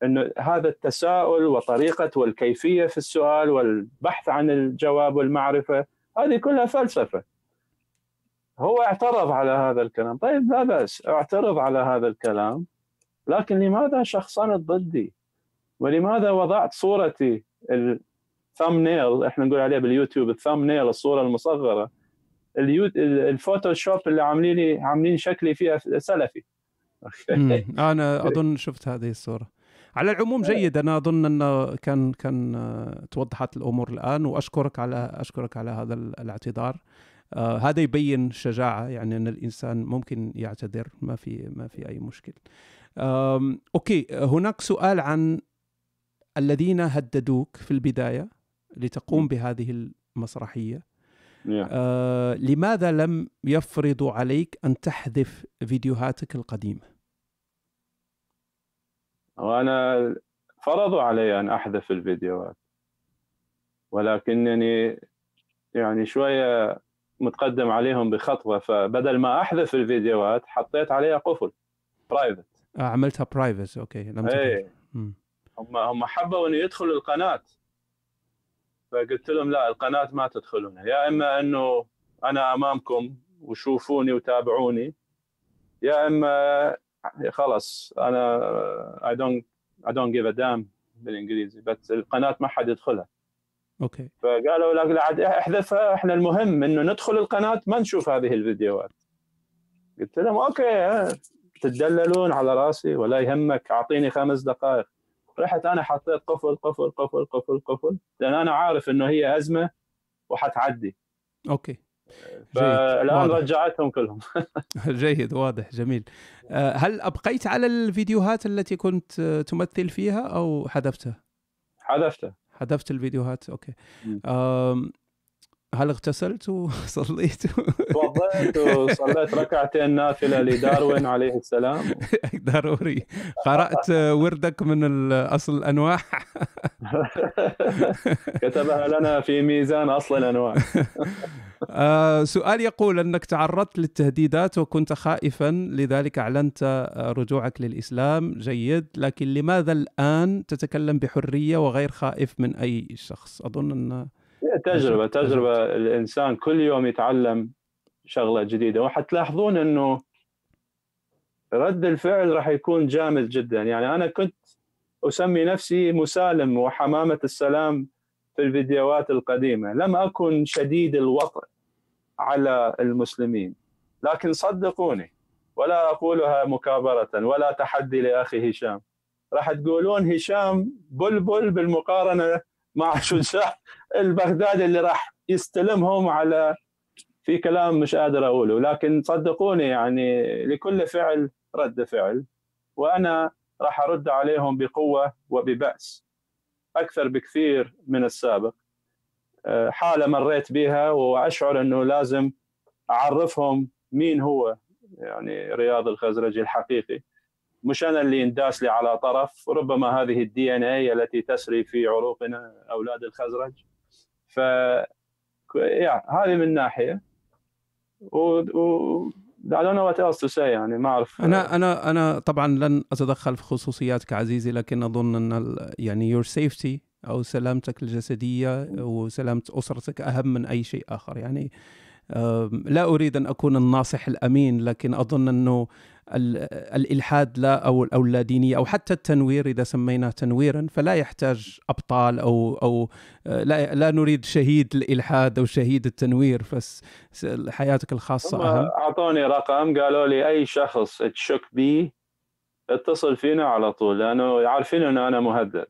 إنه هذا التساؤل وطريقة والكيفية في السؤال والبحث عن الجواب والمعرفة هذه كلها فلسفة. هو اعترض على هذا الكلام. طيب لا بأس اعترض على هذا الكلام. لكن لماذا شخصنت ضدي؟ ولماذا وضعت صورتي؟ الثامنيل إحنا نقول عليه باليوتيوب الثامنيل الصورة المصغرة. الفوتوشوب اللي عاملين لي عاملين شكلي فيها سلفي. أنا أظن شفت هذه الصورة. على العموم إيه. جيد. أنا أظن انه كان كان آه، توضحت الأمور الآن وأشكرك على أشكرك على هذا الاعتذار. آه هذا يبين شجاعة يعني أن الإنسان ممكن يعتذر ما في ما في أي مشكل. أوكي هناك سؤال عن الذين هددوك في البداية لتقوم بهذه المسرحية. آه لماذا لم يفرضوا عليك أن تحذف فيديوهاتك القديمة؟ وأنا فرضوا علي أن أحذف الفيديوهات. ولكنني يعني شوية متقدم عليهم بخطوة فبدل ما أحذف الفيديوهات حطيت عليها قفل برايفت آه عملتها برايفت أوكي لم إيه. هم هم حبوا انه يدخلوا القناة. فقلت لهم لا القناة ما تدخلون يا إما أنه أنا أمامكم وشوفوني وتابعوني يا إما خلاص أنا I don't I don't give a damn بالإنجليزي بس القناة ما حد يدخلها. okay. فقالوا لا عاد احذفها إحنا المهم إنه ندخل القناة ما نشوف هذه الفيديوهات. قلت لهم okay تدللون على رأسي ولا يهمك أعطيني خمس دقائق. رحت أنا حطيت قفل قفل قفل قفل قفل لأن أنا عارف إنه هي أزمة وحتعدي. okay. فالان رجعتهم كلهم. جيد واضح جميل. آه، هل أبقيت على الفيديوهات التي كنت تمثل فيها أو حذفتها؟ حذفتها حذفت الفيديوهات okay. هل اغتسلت وصليت؟ توضيت وصليت ركعتين نافلة لداروين عليه السلام. ضروري قرأت وردك من اصل الانواع كتبها لنا في ميزان أصل الأنواع. آه سؤال يقول أنك تعرضت للتهديدات وكنت خائفا لذلك أعلنت رجوعك للإسلام. جيد. لكن لماذا الآن تتكلم بحرية وغير خائف من أي شخص؟ أظن أن تجربه تجربه الإنسان كل يوم يتعلم شغلة جديدة. وحتلاحظون أنه رد الفعل راح يكون جامد جدا. يعني أنا كنت أسمي نفسي مسالم وحمامة السلام في الفيديوهات القديمة. لم أكن شديد الوطء على المسلمين. لكن صدقوني ولا أقولها مكابرة ولا تحدي لأخي هشام. راح تقولون هشام بلبل بالمقارنة مع شجاع البغدادي اللي راح يستلمهم على في كلام مش قادر أقوله. لكن صدقوني يعني لكل فعل رد فعل وأنا راح أرد عليهم بقوة وببأس أكثر بكثير من السابق. حالة مريت بها وأشعر إنه لازم أعرفهم مين هو يعني رياض الخزرجي الحقيقي. مش أنا اللي ينداس لي على طرف ربما هذه الدي ان اي التي تسري في عروقنا أولاد الخزرج. ف يعني هذه من ناحية. و... و... I don't يعني ما أعرف. أنا أنا أنا طبعا لن أتدخل في خصوصياتك عزيزي لكن أظن إن يعني يور سيفتي أو سلامتك الجسدية وسلامه أسرتك أهم من أي شيء آخر. يعني لا أريد أن أكون الناصح الأمين لكن أظن أنه ال- الإلحاد لا أو أو اللادينيه أو حتى التنوير إذا سميناه تنويرا فلا يحتاج أبطال أو أو آه، لا لا نريد شهيد الإلحاد أو شهيد التنوير بس س- حياتك الخاصة هم أهم. أعطوني رقم قالوا لي أي شخص تشك بيه اتصل فينا على طول لأنه عارفين ان أنا مهدد.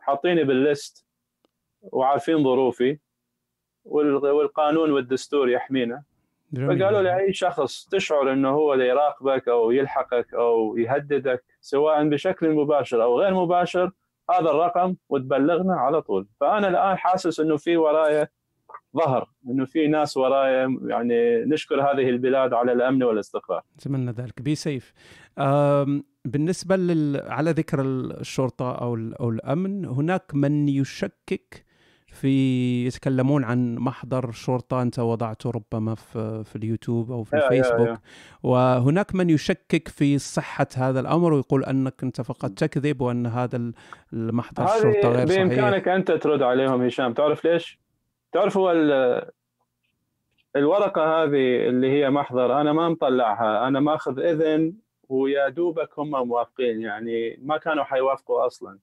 فحاطيني بالليست وعارفين ظروفي وال- والقانون والدستور يحمينا. فقالوا لي أي شخص تشعر إنه هو اللي يراقبك أو يلحقك أو يهددك سواء بشكل مباشر أو غير مباشر هذا الرقم وتبلغنا على طول. فأنا الآن حاسس إنه في ورايا ظهر إنه في ناس ورايا يعني نشكر هذه البلاد على الأمن والاستقرار. اتمنى ذلك. بي سيف. بالنسبة لل... على ذكر الشرطة أو ال... أو الأمن هناك من يشكك في يتكلمون عن محضر شرطة أنت وضعته ربما في في اليوتيوب أو في الفيسبوك. وهناك من يشكك في صحة هذا الأمر ويقول أنك أنت فقط تكذب وأن هذا ال- المحضر الشرطة غير صحيح بإمكانك انت ترد عليهم هشام تعرف ليش؟ تعرف هو ال- الورقة هذه اللي هي محضر أنا ما مطلعها أنا ماخذ إذن ويا دوبك هم موافقين يعني ما كانوا حيوافقوا أصلا.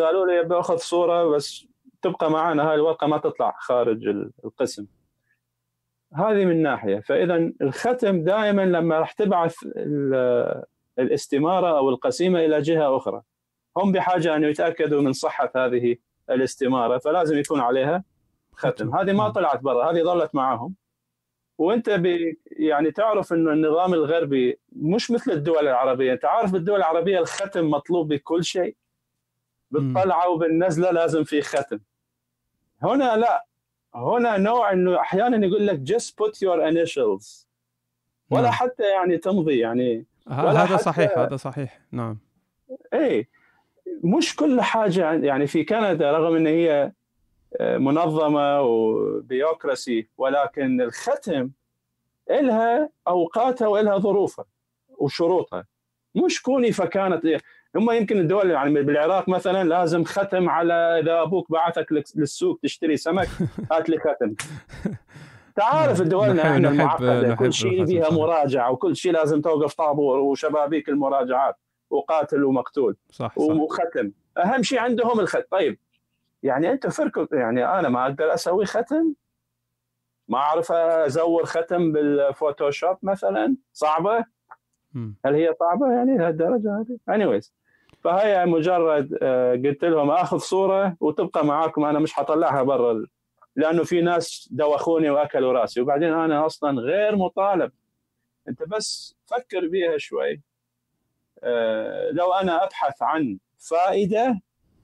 قالوا لي باخذ صورة بس تبقى معنا هاي الورقة ما تطلع خارج ال- القسم. هذه من ناحية. فاذا الختم دائما لما راح تبعث ال- الاستمارة أو القسيمة إلى جهة أخرى. هم بحاجة أن يتأكدوا من صحة هذه الاستمارة فلازم يكون عليها ختم. هذه ما. طلعت برا هذه ظلت معهم وانت يعني تعرف إنه النظام الغربي مش مثل الدول العربية. أنت عارف بالدول العربية الختم مطلوب بكل شيء؟ بالطلعة وبالنزلة لازم في ختم. هنا لا. هنا نوع إنه أحيانا يقول لك just put your initials. ولا نعم. حتى يعني تمضي يعني ولا هذا حتى- صحيح هذا صحيح. نعم. إيه. مش كل حاجة يعني في كندا رغم إن هي منظمة وبيوكراسي ولكن الختم إلها أوقاتها وإلها ظروفها وشروطها. مش كوني فكانت هم يمكن الدول يعني بالعراق مثلا لازم ختم على إذا أبوك بعثك للسوق تشتري سمك هات لي ختم. تعرف دولنا إحنا نحب كل شيء فيها. مراجعة وكل شيء لازم توقف طابور وشبابيك المراجعات وقاتل ومقتول. صح صح. وختم. أهم شيء عندهم الختم طيب يعني أنت فرق يعني أنا ما أقدر أسوي ختم ما أعرف أزور ختم بالفوتوشوب مثلا صعبة. هل هي صعبة؟ يعني لهالدرجة هذه. Anyways فهي مجرد آه، قلت لهم آخذ صورة وتبقى معاكم أنا مش حطلعها برا لأنه في ناس دوخوني وأكلوا رأسي وبعدين أنا أصلا غير مطالب. أنت بس فكر بيها شوي. آه، لو أنا أبحث عن فائدة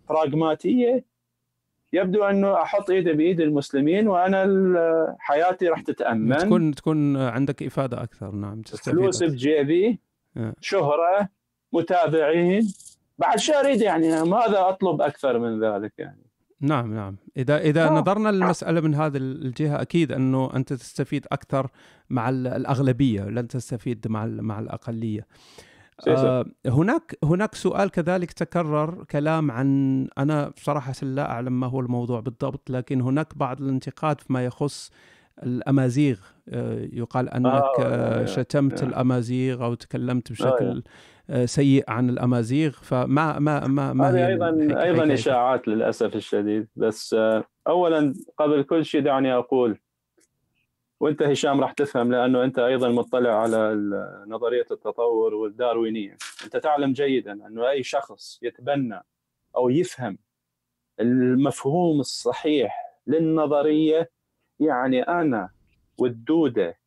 براغماتيه يبدو أنه أحط إيدي بإيد المسلمين وأنا حياتي راح تتأمن تكون تكون عندك إفادة أكثر نعم تستفيد فلوس. بجيبي آه. شهرة متابعين بعد شو اريد يعني ماذا أطلب أكثر من ذلك يعني نعم نعم اذا إذا آه. نظرنا للمسألة من هذه الجهة أكيد أنه أنت تستفيد أكثر مع ال- الأغلبية لن تستفيد مع مع الأقلية. آه هناك هناك سؤال كذلك تكرر كلام عن أنا بصراحة لا أعلم ما هو الموضوع بالضبط لكن هناك بعض الانتقاد فيما يخص الأمازيغ. آه يقال أنك آه، آه شتمت. الأمازيغ أو تكلمت بشكل سيء عن الأمازيغ. فما ما ما ما هذه هي أيضا أيضا؟ إشاعات للأسف الشديد. بس اولا قبل كل شيء دعني أقول وأنت هشام راح تفهم لأنه أنت أيضا مطلع على نظرية التطور والداروينية. أنت تعلم جيدا أنه أي شخص يتبنى أو يفهم المفهوم الصحيح للنظرية يعني أنا والدودة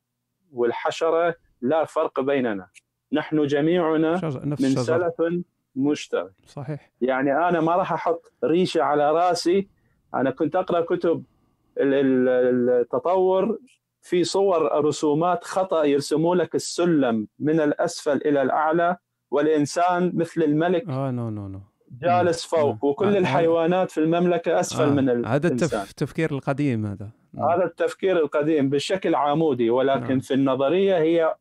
والحشرة لا فرق بيننا. نحن جميعنا نفس من سلف مشترك. صحيح. يعني أنا ما راح أحط ريشة على رأسي. أنا كنت أقرأ كتب ال- ال- التطور في صور رسومات خطأ يرسموا لك السلم من الأسفل إلى الأعلى والإنسان مثل الملك آه no no no جالس مم. فوق وكل آه، الحيوانات في المملكة أسفل آه، من هذا الإنسان. التف... التفكير القديم هذا. هذا التفكير القديم بشكل عمودي ولكن نعم. في النظرية هي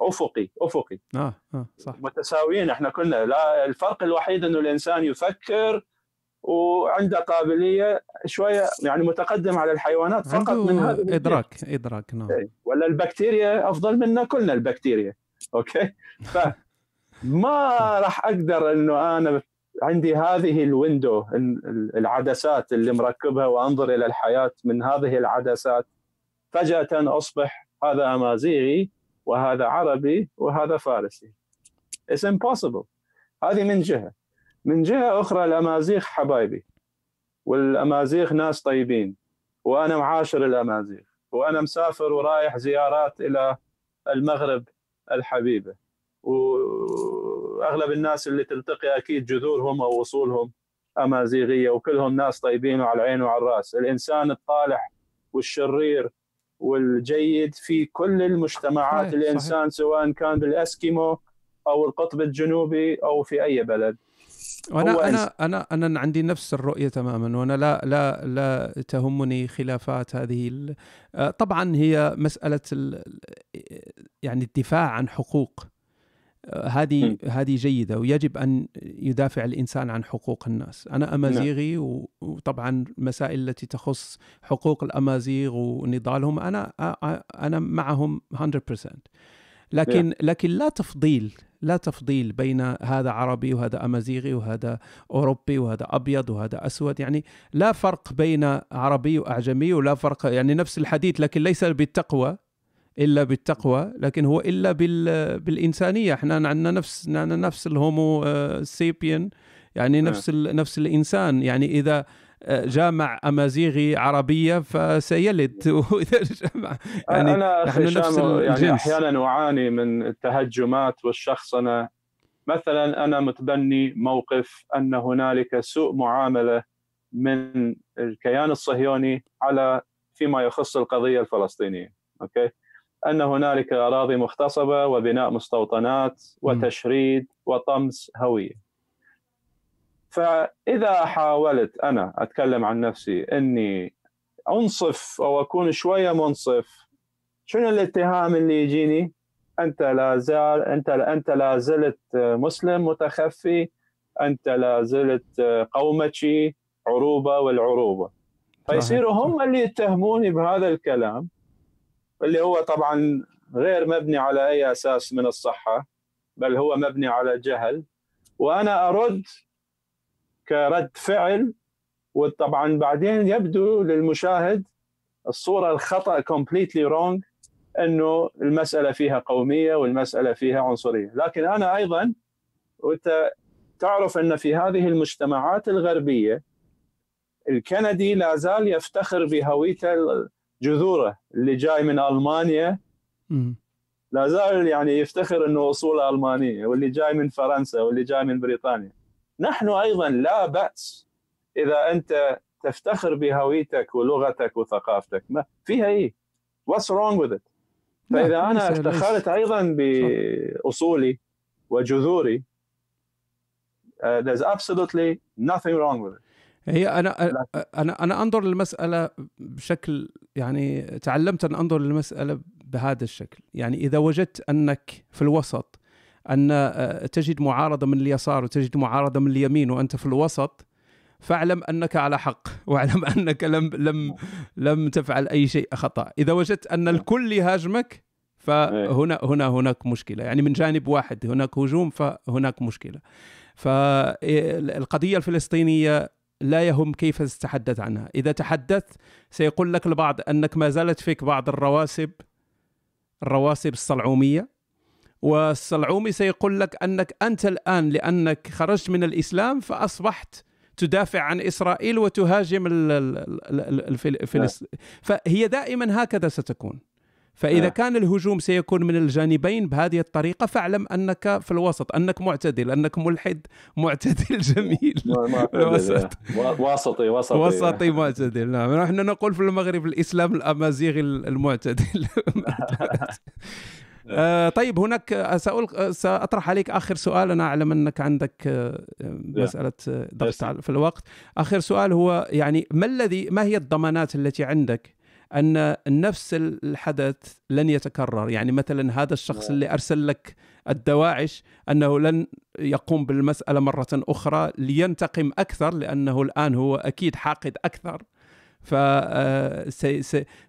أفقي أفقي. آه آه صح. متساويين إحنا كلنا لا الفرق الوحيد إنه الإنسان يفكر وعنده قابلية شوية يعني متقدم على الحيوانات فقط من هذا. إدراك إدراك نعم. إيه. ولا البكتيريا أفضل منا كلنا البكتيريا. okay؟ فما راح أقدر إنه أنا عندي هذه ال window ال- ال- العدسات اللي مركبها وأنظر إلى الحياة من هذه العدسات. فجأة أصبح هذا أمازيغي وهذا عربي وهذا فارسي. It's impossible. هذه من جهة. من جهة أخرى الأمازيغ حبايبي والأمازيغ ناس طيبين وأنا معاشر الأمازيغ وأنا مسافر ورايح زيارات إلى المغرب الحبيبة. وأغلب الناس اللي تلتقي أكيد جذورهم أو اصولهم أمازيغية وكلهم ناس طيبين وعلى العين وعلى الرأس، الإنسان الطالح والشرير والجيد في كل المجتمعات. صحيح، الإنسان سواء كان بالإسكيمو أو القطب الجنوبي أو في أي بلد. وأنا أنا أنا أنا عندي نفس الرؤية تماما وأنا لا لا لا تهمني خلافات هذه آه، طبعا هي مسألة ال- يعني الدفاع عن حقوق. آه، هذه. هذه جيدة ويجب أن يدافع الإنسان عن حقوق الناس. أنا أمازيغي و- وطبعا المسائل التي تخص حقوق الأمازيغ ونضالهم أنا أنا معهم 100% لكن لكن لا تفضيل لا تفضيل بين هذا عربي وهذا أمازيغي وهذا أوروبي وهذا أبيض وهذا أسود. يعني لا فرق بين عربي وأعجمي ولا فرق يعني نفس الحديث لكن ليس بالتقوى إلا بالتقوى لكن هو إلا بال بالإنسانية. إحنا عندنا نفس عندنا نفس الهومو آه، سيبيان يعني نعم. نفس نفس الإنسان. يعني إذا جامع أمازيغي عربية فسيلد. وإذا جامع يعني أنا نحن نفس يعني الجنس. أحيانا أعاني من التهجمات والشخصنه مثلا أنا متبني موقف أن هنالك سوء معاملة من الكيان الصهيوني على فيما يخص القضية الفلسطينية أوكي؟ أن هنالك أراضي مغتصبه وبناء مستوطنات وتشريد وطمس هوية. فإذا حاولت أنا أتكلم عن نفسي إني أنصف أو أكون شوية منصف شنو الاتهام اللي يجيني؟ أنت لا زال أنت أنت لا زلت مسلم متخفي أنت لا زلت قومتي عروبة والعروبة. فيصيروا هم اللي يتهموني بهذا الكلام اللي هو طبعا غير مبني على أي أساس من الصحة بل هو مبني على جهل. وأنا أرد كرد فعل وطبعا بعدين يبدو للمشاهد الصورة الخطأ completely wrong إنه المسألة فيها قومية والمسألة فيها عنصرية، لكن أنا أيضا وأنت تعرف إن في هذه المجتمعات الغربية الكندي لا زال يفتخر بهويته جذوره اللي جاي من ألمانيا. لا زال يعني يفتخر إنه اصوله ألمانية واللي جاي من فرنسا واللي جاي من بريطانيا. نحن أيضا لا بأس إذا أنت تفتخر بهويتك ولغتك وثقافتك ما فيها إيه؟ What's wrong with it؟ فإذا أنا افتخرت أيضا بأصولي وجذوري uh, there's absolutely nothing wrong with it. هي أنا أنا أنا أنظر للمسألة بشكل يعني تعلمت أن أنظر للمسألة بهذا الشكل، يعني إذا وجدت أنك في الوسط أن تجد معارضة من اليسار وتجد معارضة من اليمين وأنت في الوسط فاعلم أنك على حق واعلم أنك لم لم لم تفعل أي شيء خطأ. إذا وجدت أن الكل يهاجمك فهنا هنا هناك مشكلة. يعني من جانب واحد هناك هجوم فهناك مشكلة. فالقضيه الفلسطينية لا يهم كيف تتحدث عنها. إذا تحدثت سيقول لك البعض أنك ما زالت فيك بعض الرواسب الرواسب الصلعومية. والصلعومي سيقول لك أنك أنت الآن لأنك خرجت من الإسلام فأصبحت تدافع عن إسرائيل وتهاجم الفلسطين فهي دائما هكذا ستكون. فإذا كان الهجوم سيكون من الجانبين بهذه الطريقة فاعلم أنك في الوسط أنك معتدل أنك ملحد معتدل جميل. وسط. وسطي وسطي. وسطي معتدل. نعم. نحن نقول في المغرب الإسلام الأمازيغي المعتدل. آه. طيب هناك سأقول سأطرح عليك آخر سؤال أنا أعلم أنك عندك آه مسألة ضغط في الوقت. آخر سؤال هو يعني ما الذي ما هي الضمانات التي عندك أن نفس الحدث لن يتكرر؟ يعني مثلا هذا الشخص اللي أرسل لك الدواعش أنه لن يقوم بالمسألة مرة أخرى لينتقم أكثر لأنه الآن هو أكيد حاقد أكثر. ف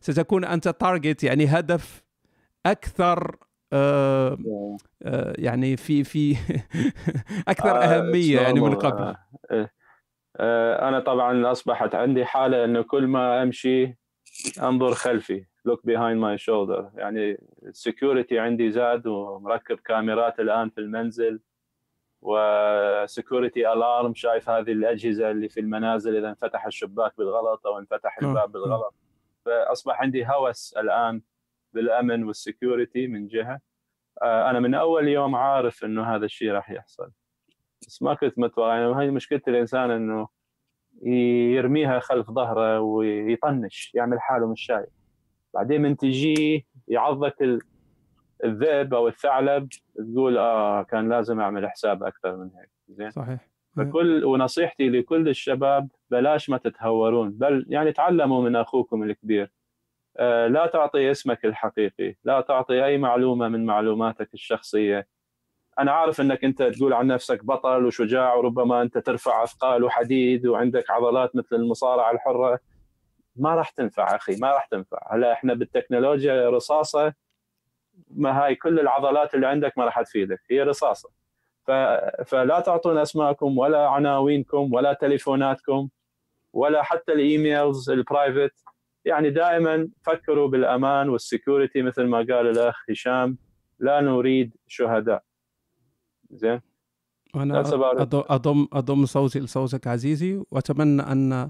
ستكون أنت تارجت يعني هدف أكثر آه آه يعني في في أكثر أهمية يعني من قبل. آه، أنا طبعا أصبحت عندي حالة إنه كل ما أمشي أنظر خلفي look behind my shoulder. يعني ال security عندي زاد ومركب كاميرات الآن في المنزل و security alarm شايف هذه الأجهزة اللي في المنازل إذا انفتح الشباك بالغلط أو انفتح الباب بالغلط. فأصبح عندي هوس الآن بالأمن وال security من جهة. آه، أنا من أول يوم عارف إنه هذا الشيء راح يحصل. بس ما كنت متوقع. يعني هاي مشكلة الإنسان إنه يرميها خلف ظهره ويطنش يعمل حاله مش شايف. بعدين من تجي يعضك الذئب أو الثعلب تقول آه كان لازم أعمل حساب أكثر من هيك. زين؟ صحيح. فكل ونصيحتي لكل الشباب بلاش ما تتهورون. بل يعني تعلموا من أخوكم الكبير. لا تعطي اسمك الحقيقي لا تعطي أي معلومة من معلوماتك الشخصية. أنا عارف إنك أنت تقول عن نفسك بطل وشجاع وربما أنت ترفع أثقال وحديد وعندك عضلات مثل المصارعة الحرة. ما راح تنفع أخي ما راح تنفع. هلا إحنا بالتكنولوجيا رصاصة ما هاي كل العضلات اللي عندك ما راح تفيدك هي رصاصة. ف... فلا تعطون أسماءكم ولا عناوينكم ولا تليفوناتكم ولا حتى ال emails ال private يعني دائما فكروا بالأمان وال security مثل ما قال الأخ هشام لا نريد شهداء. زين؟ أنا اضم أضم صوتي لصوتك عزيزي وأتمنى أن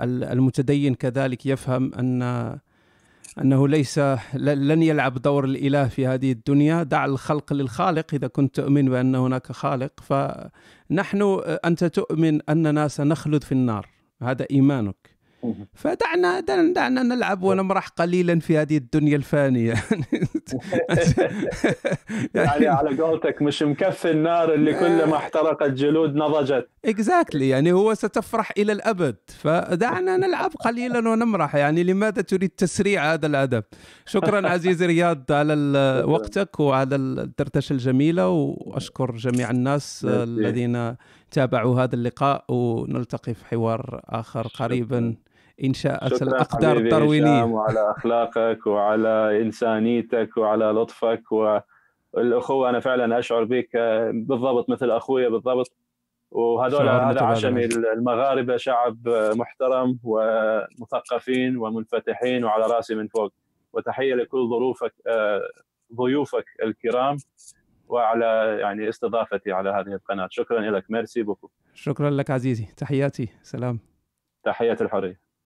المتدين كذلك يفهم أن أنه ليس لن يلعب دور الإله في هذه الدنيا. دع الخلق للخالق إذا كنت تؤمن بأن هناك خالق. فنحن أنت تؤمن أننا سنخلد في النار. هذا إيمانك. فدعنا دعنا نلعب ونمرح قليلا في هذه الدنيا الفانية. يعني على قولتك مش مكفي النار اللي كلما احترقت جلود نضجت. اكزاكتلي يعني هو ستفرح إلى الأبد. فدعنا نلعب قليلا ونمرح يعني لماذا تريد تسريع هذا الأدب؟ شكرا عزيزي رياض على وقتك وعلى الدردشة الجميلة وأشكر جميع الناس الذين تابعوا هذا اللقاء ونلتقي في حوار آخر قريبا. إن شاءت الأقدار الداروينيه وعلى أخلاقك وعلى إنسانيتك وعلى لطفك والأخوة أنا فعلا أشعر بك بالضبط مثل أخويا بالضبط. وهذول هذا عشمي المغاربة شعب محترم ومثقفين ومنفتحين وعلى راسي من فوق. وتحية لكل ظروفك ضيوفك الكرام وعلى يعني استضافتي على هذه القناة. شكرا لك. ميرسي بوكو. شكرا لك عزيزي. تحياتي. سلام. تحيات الحرية.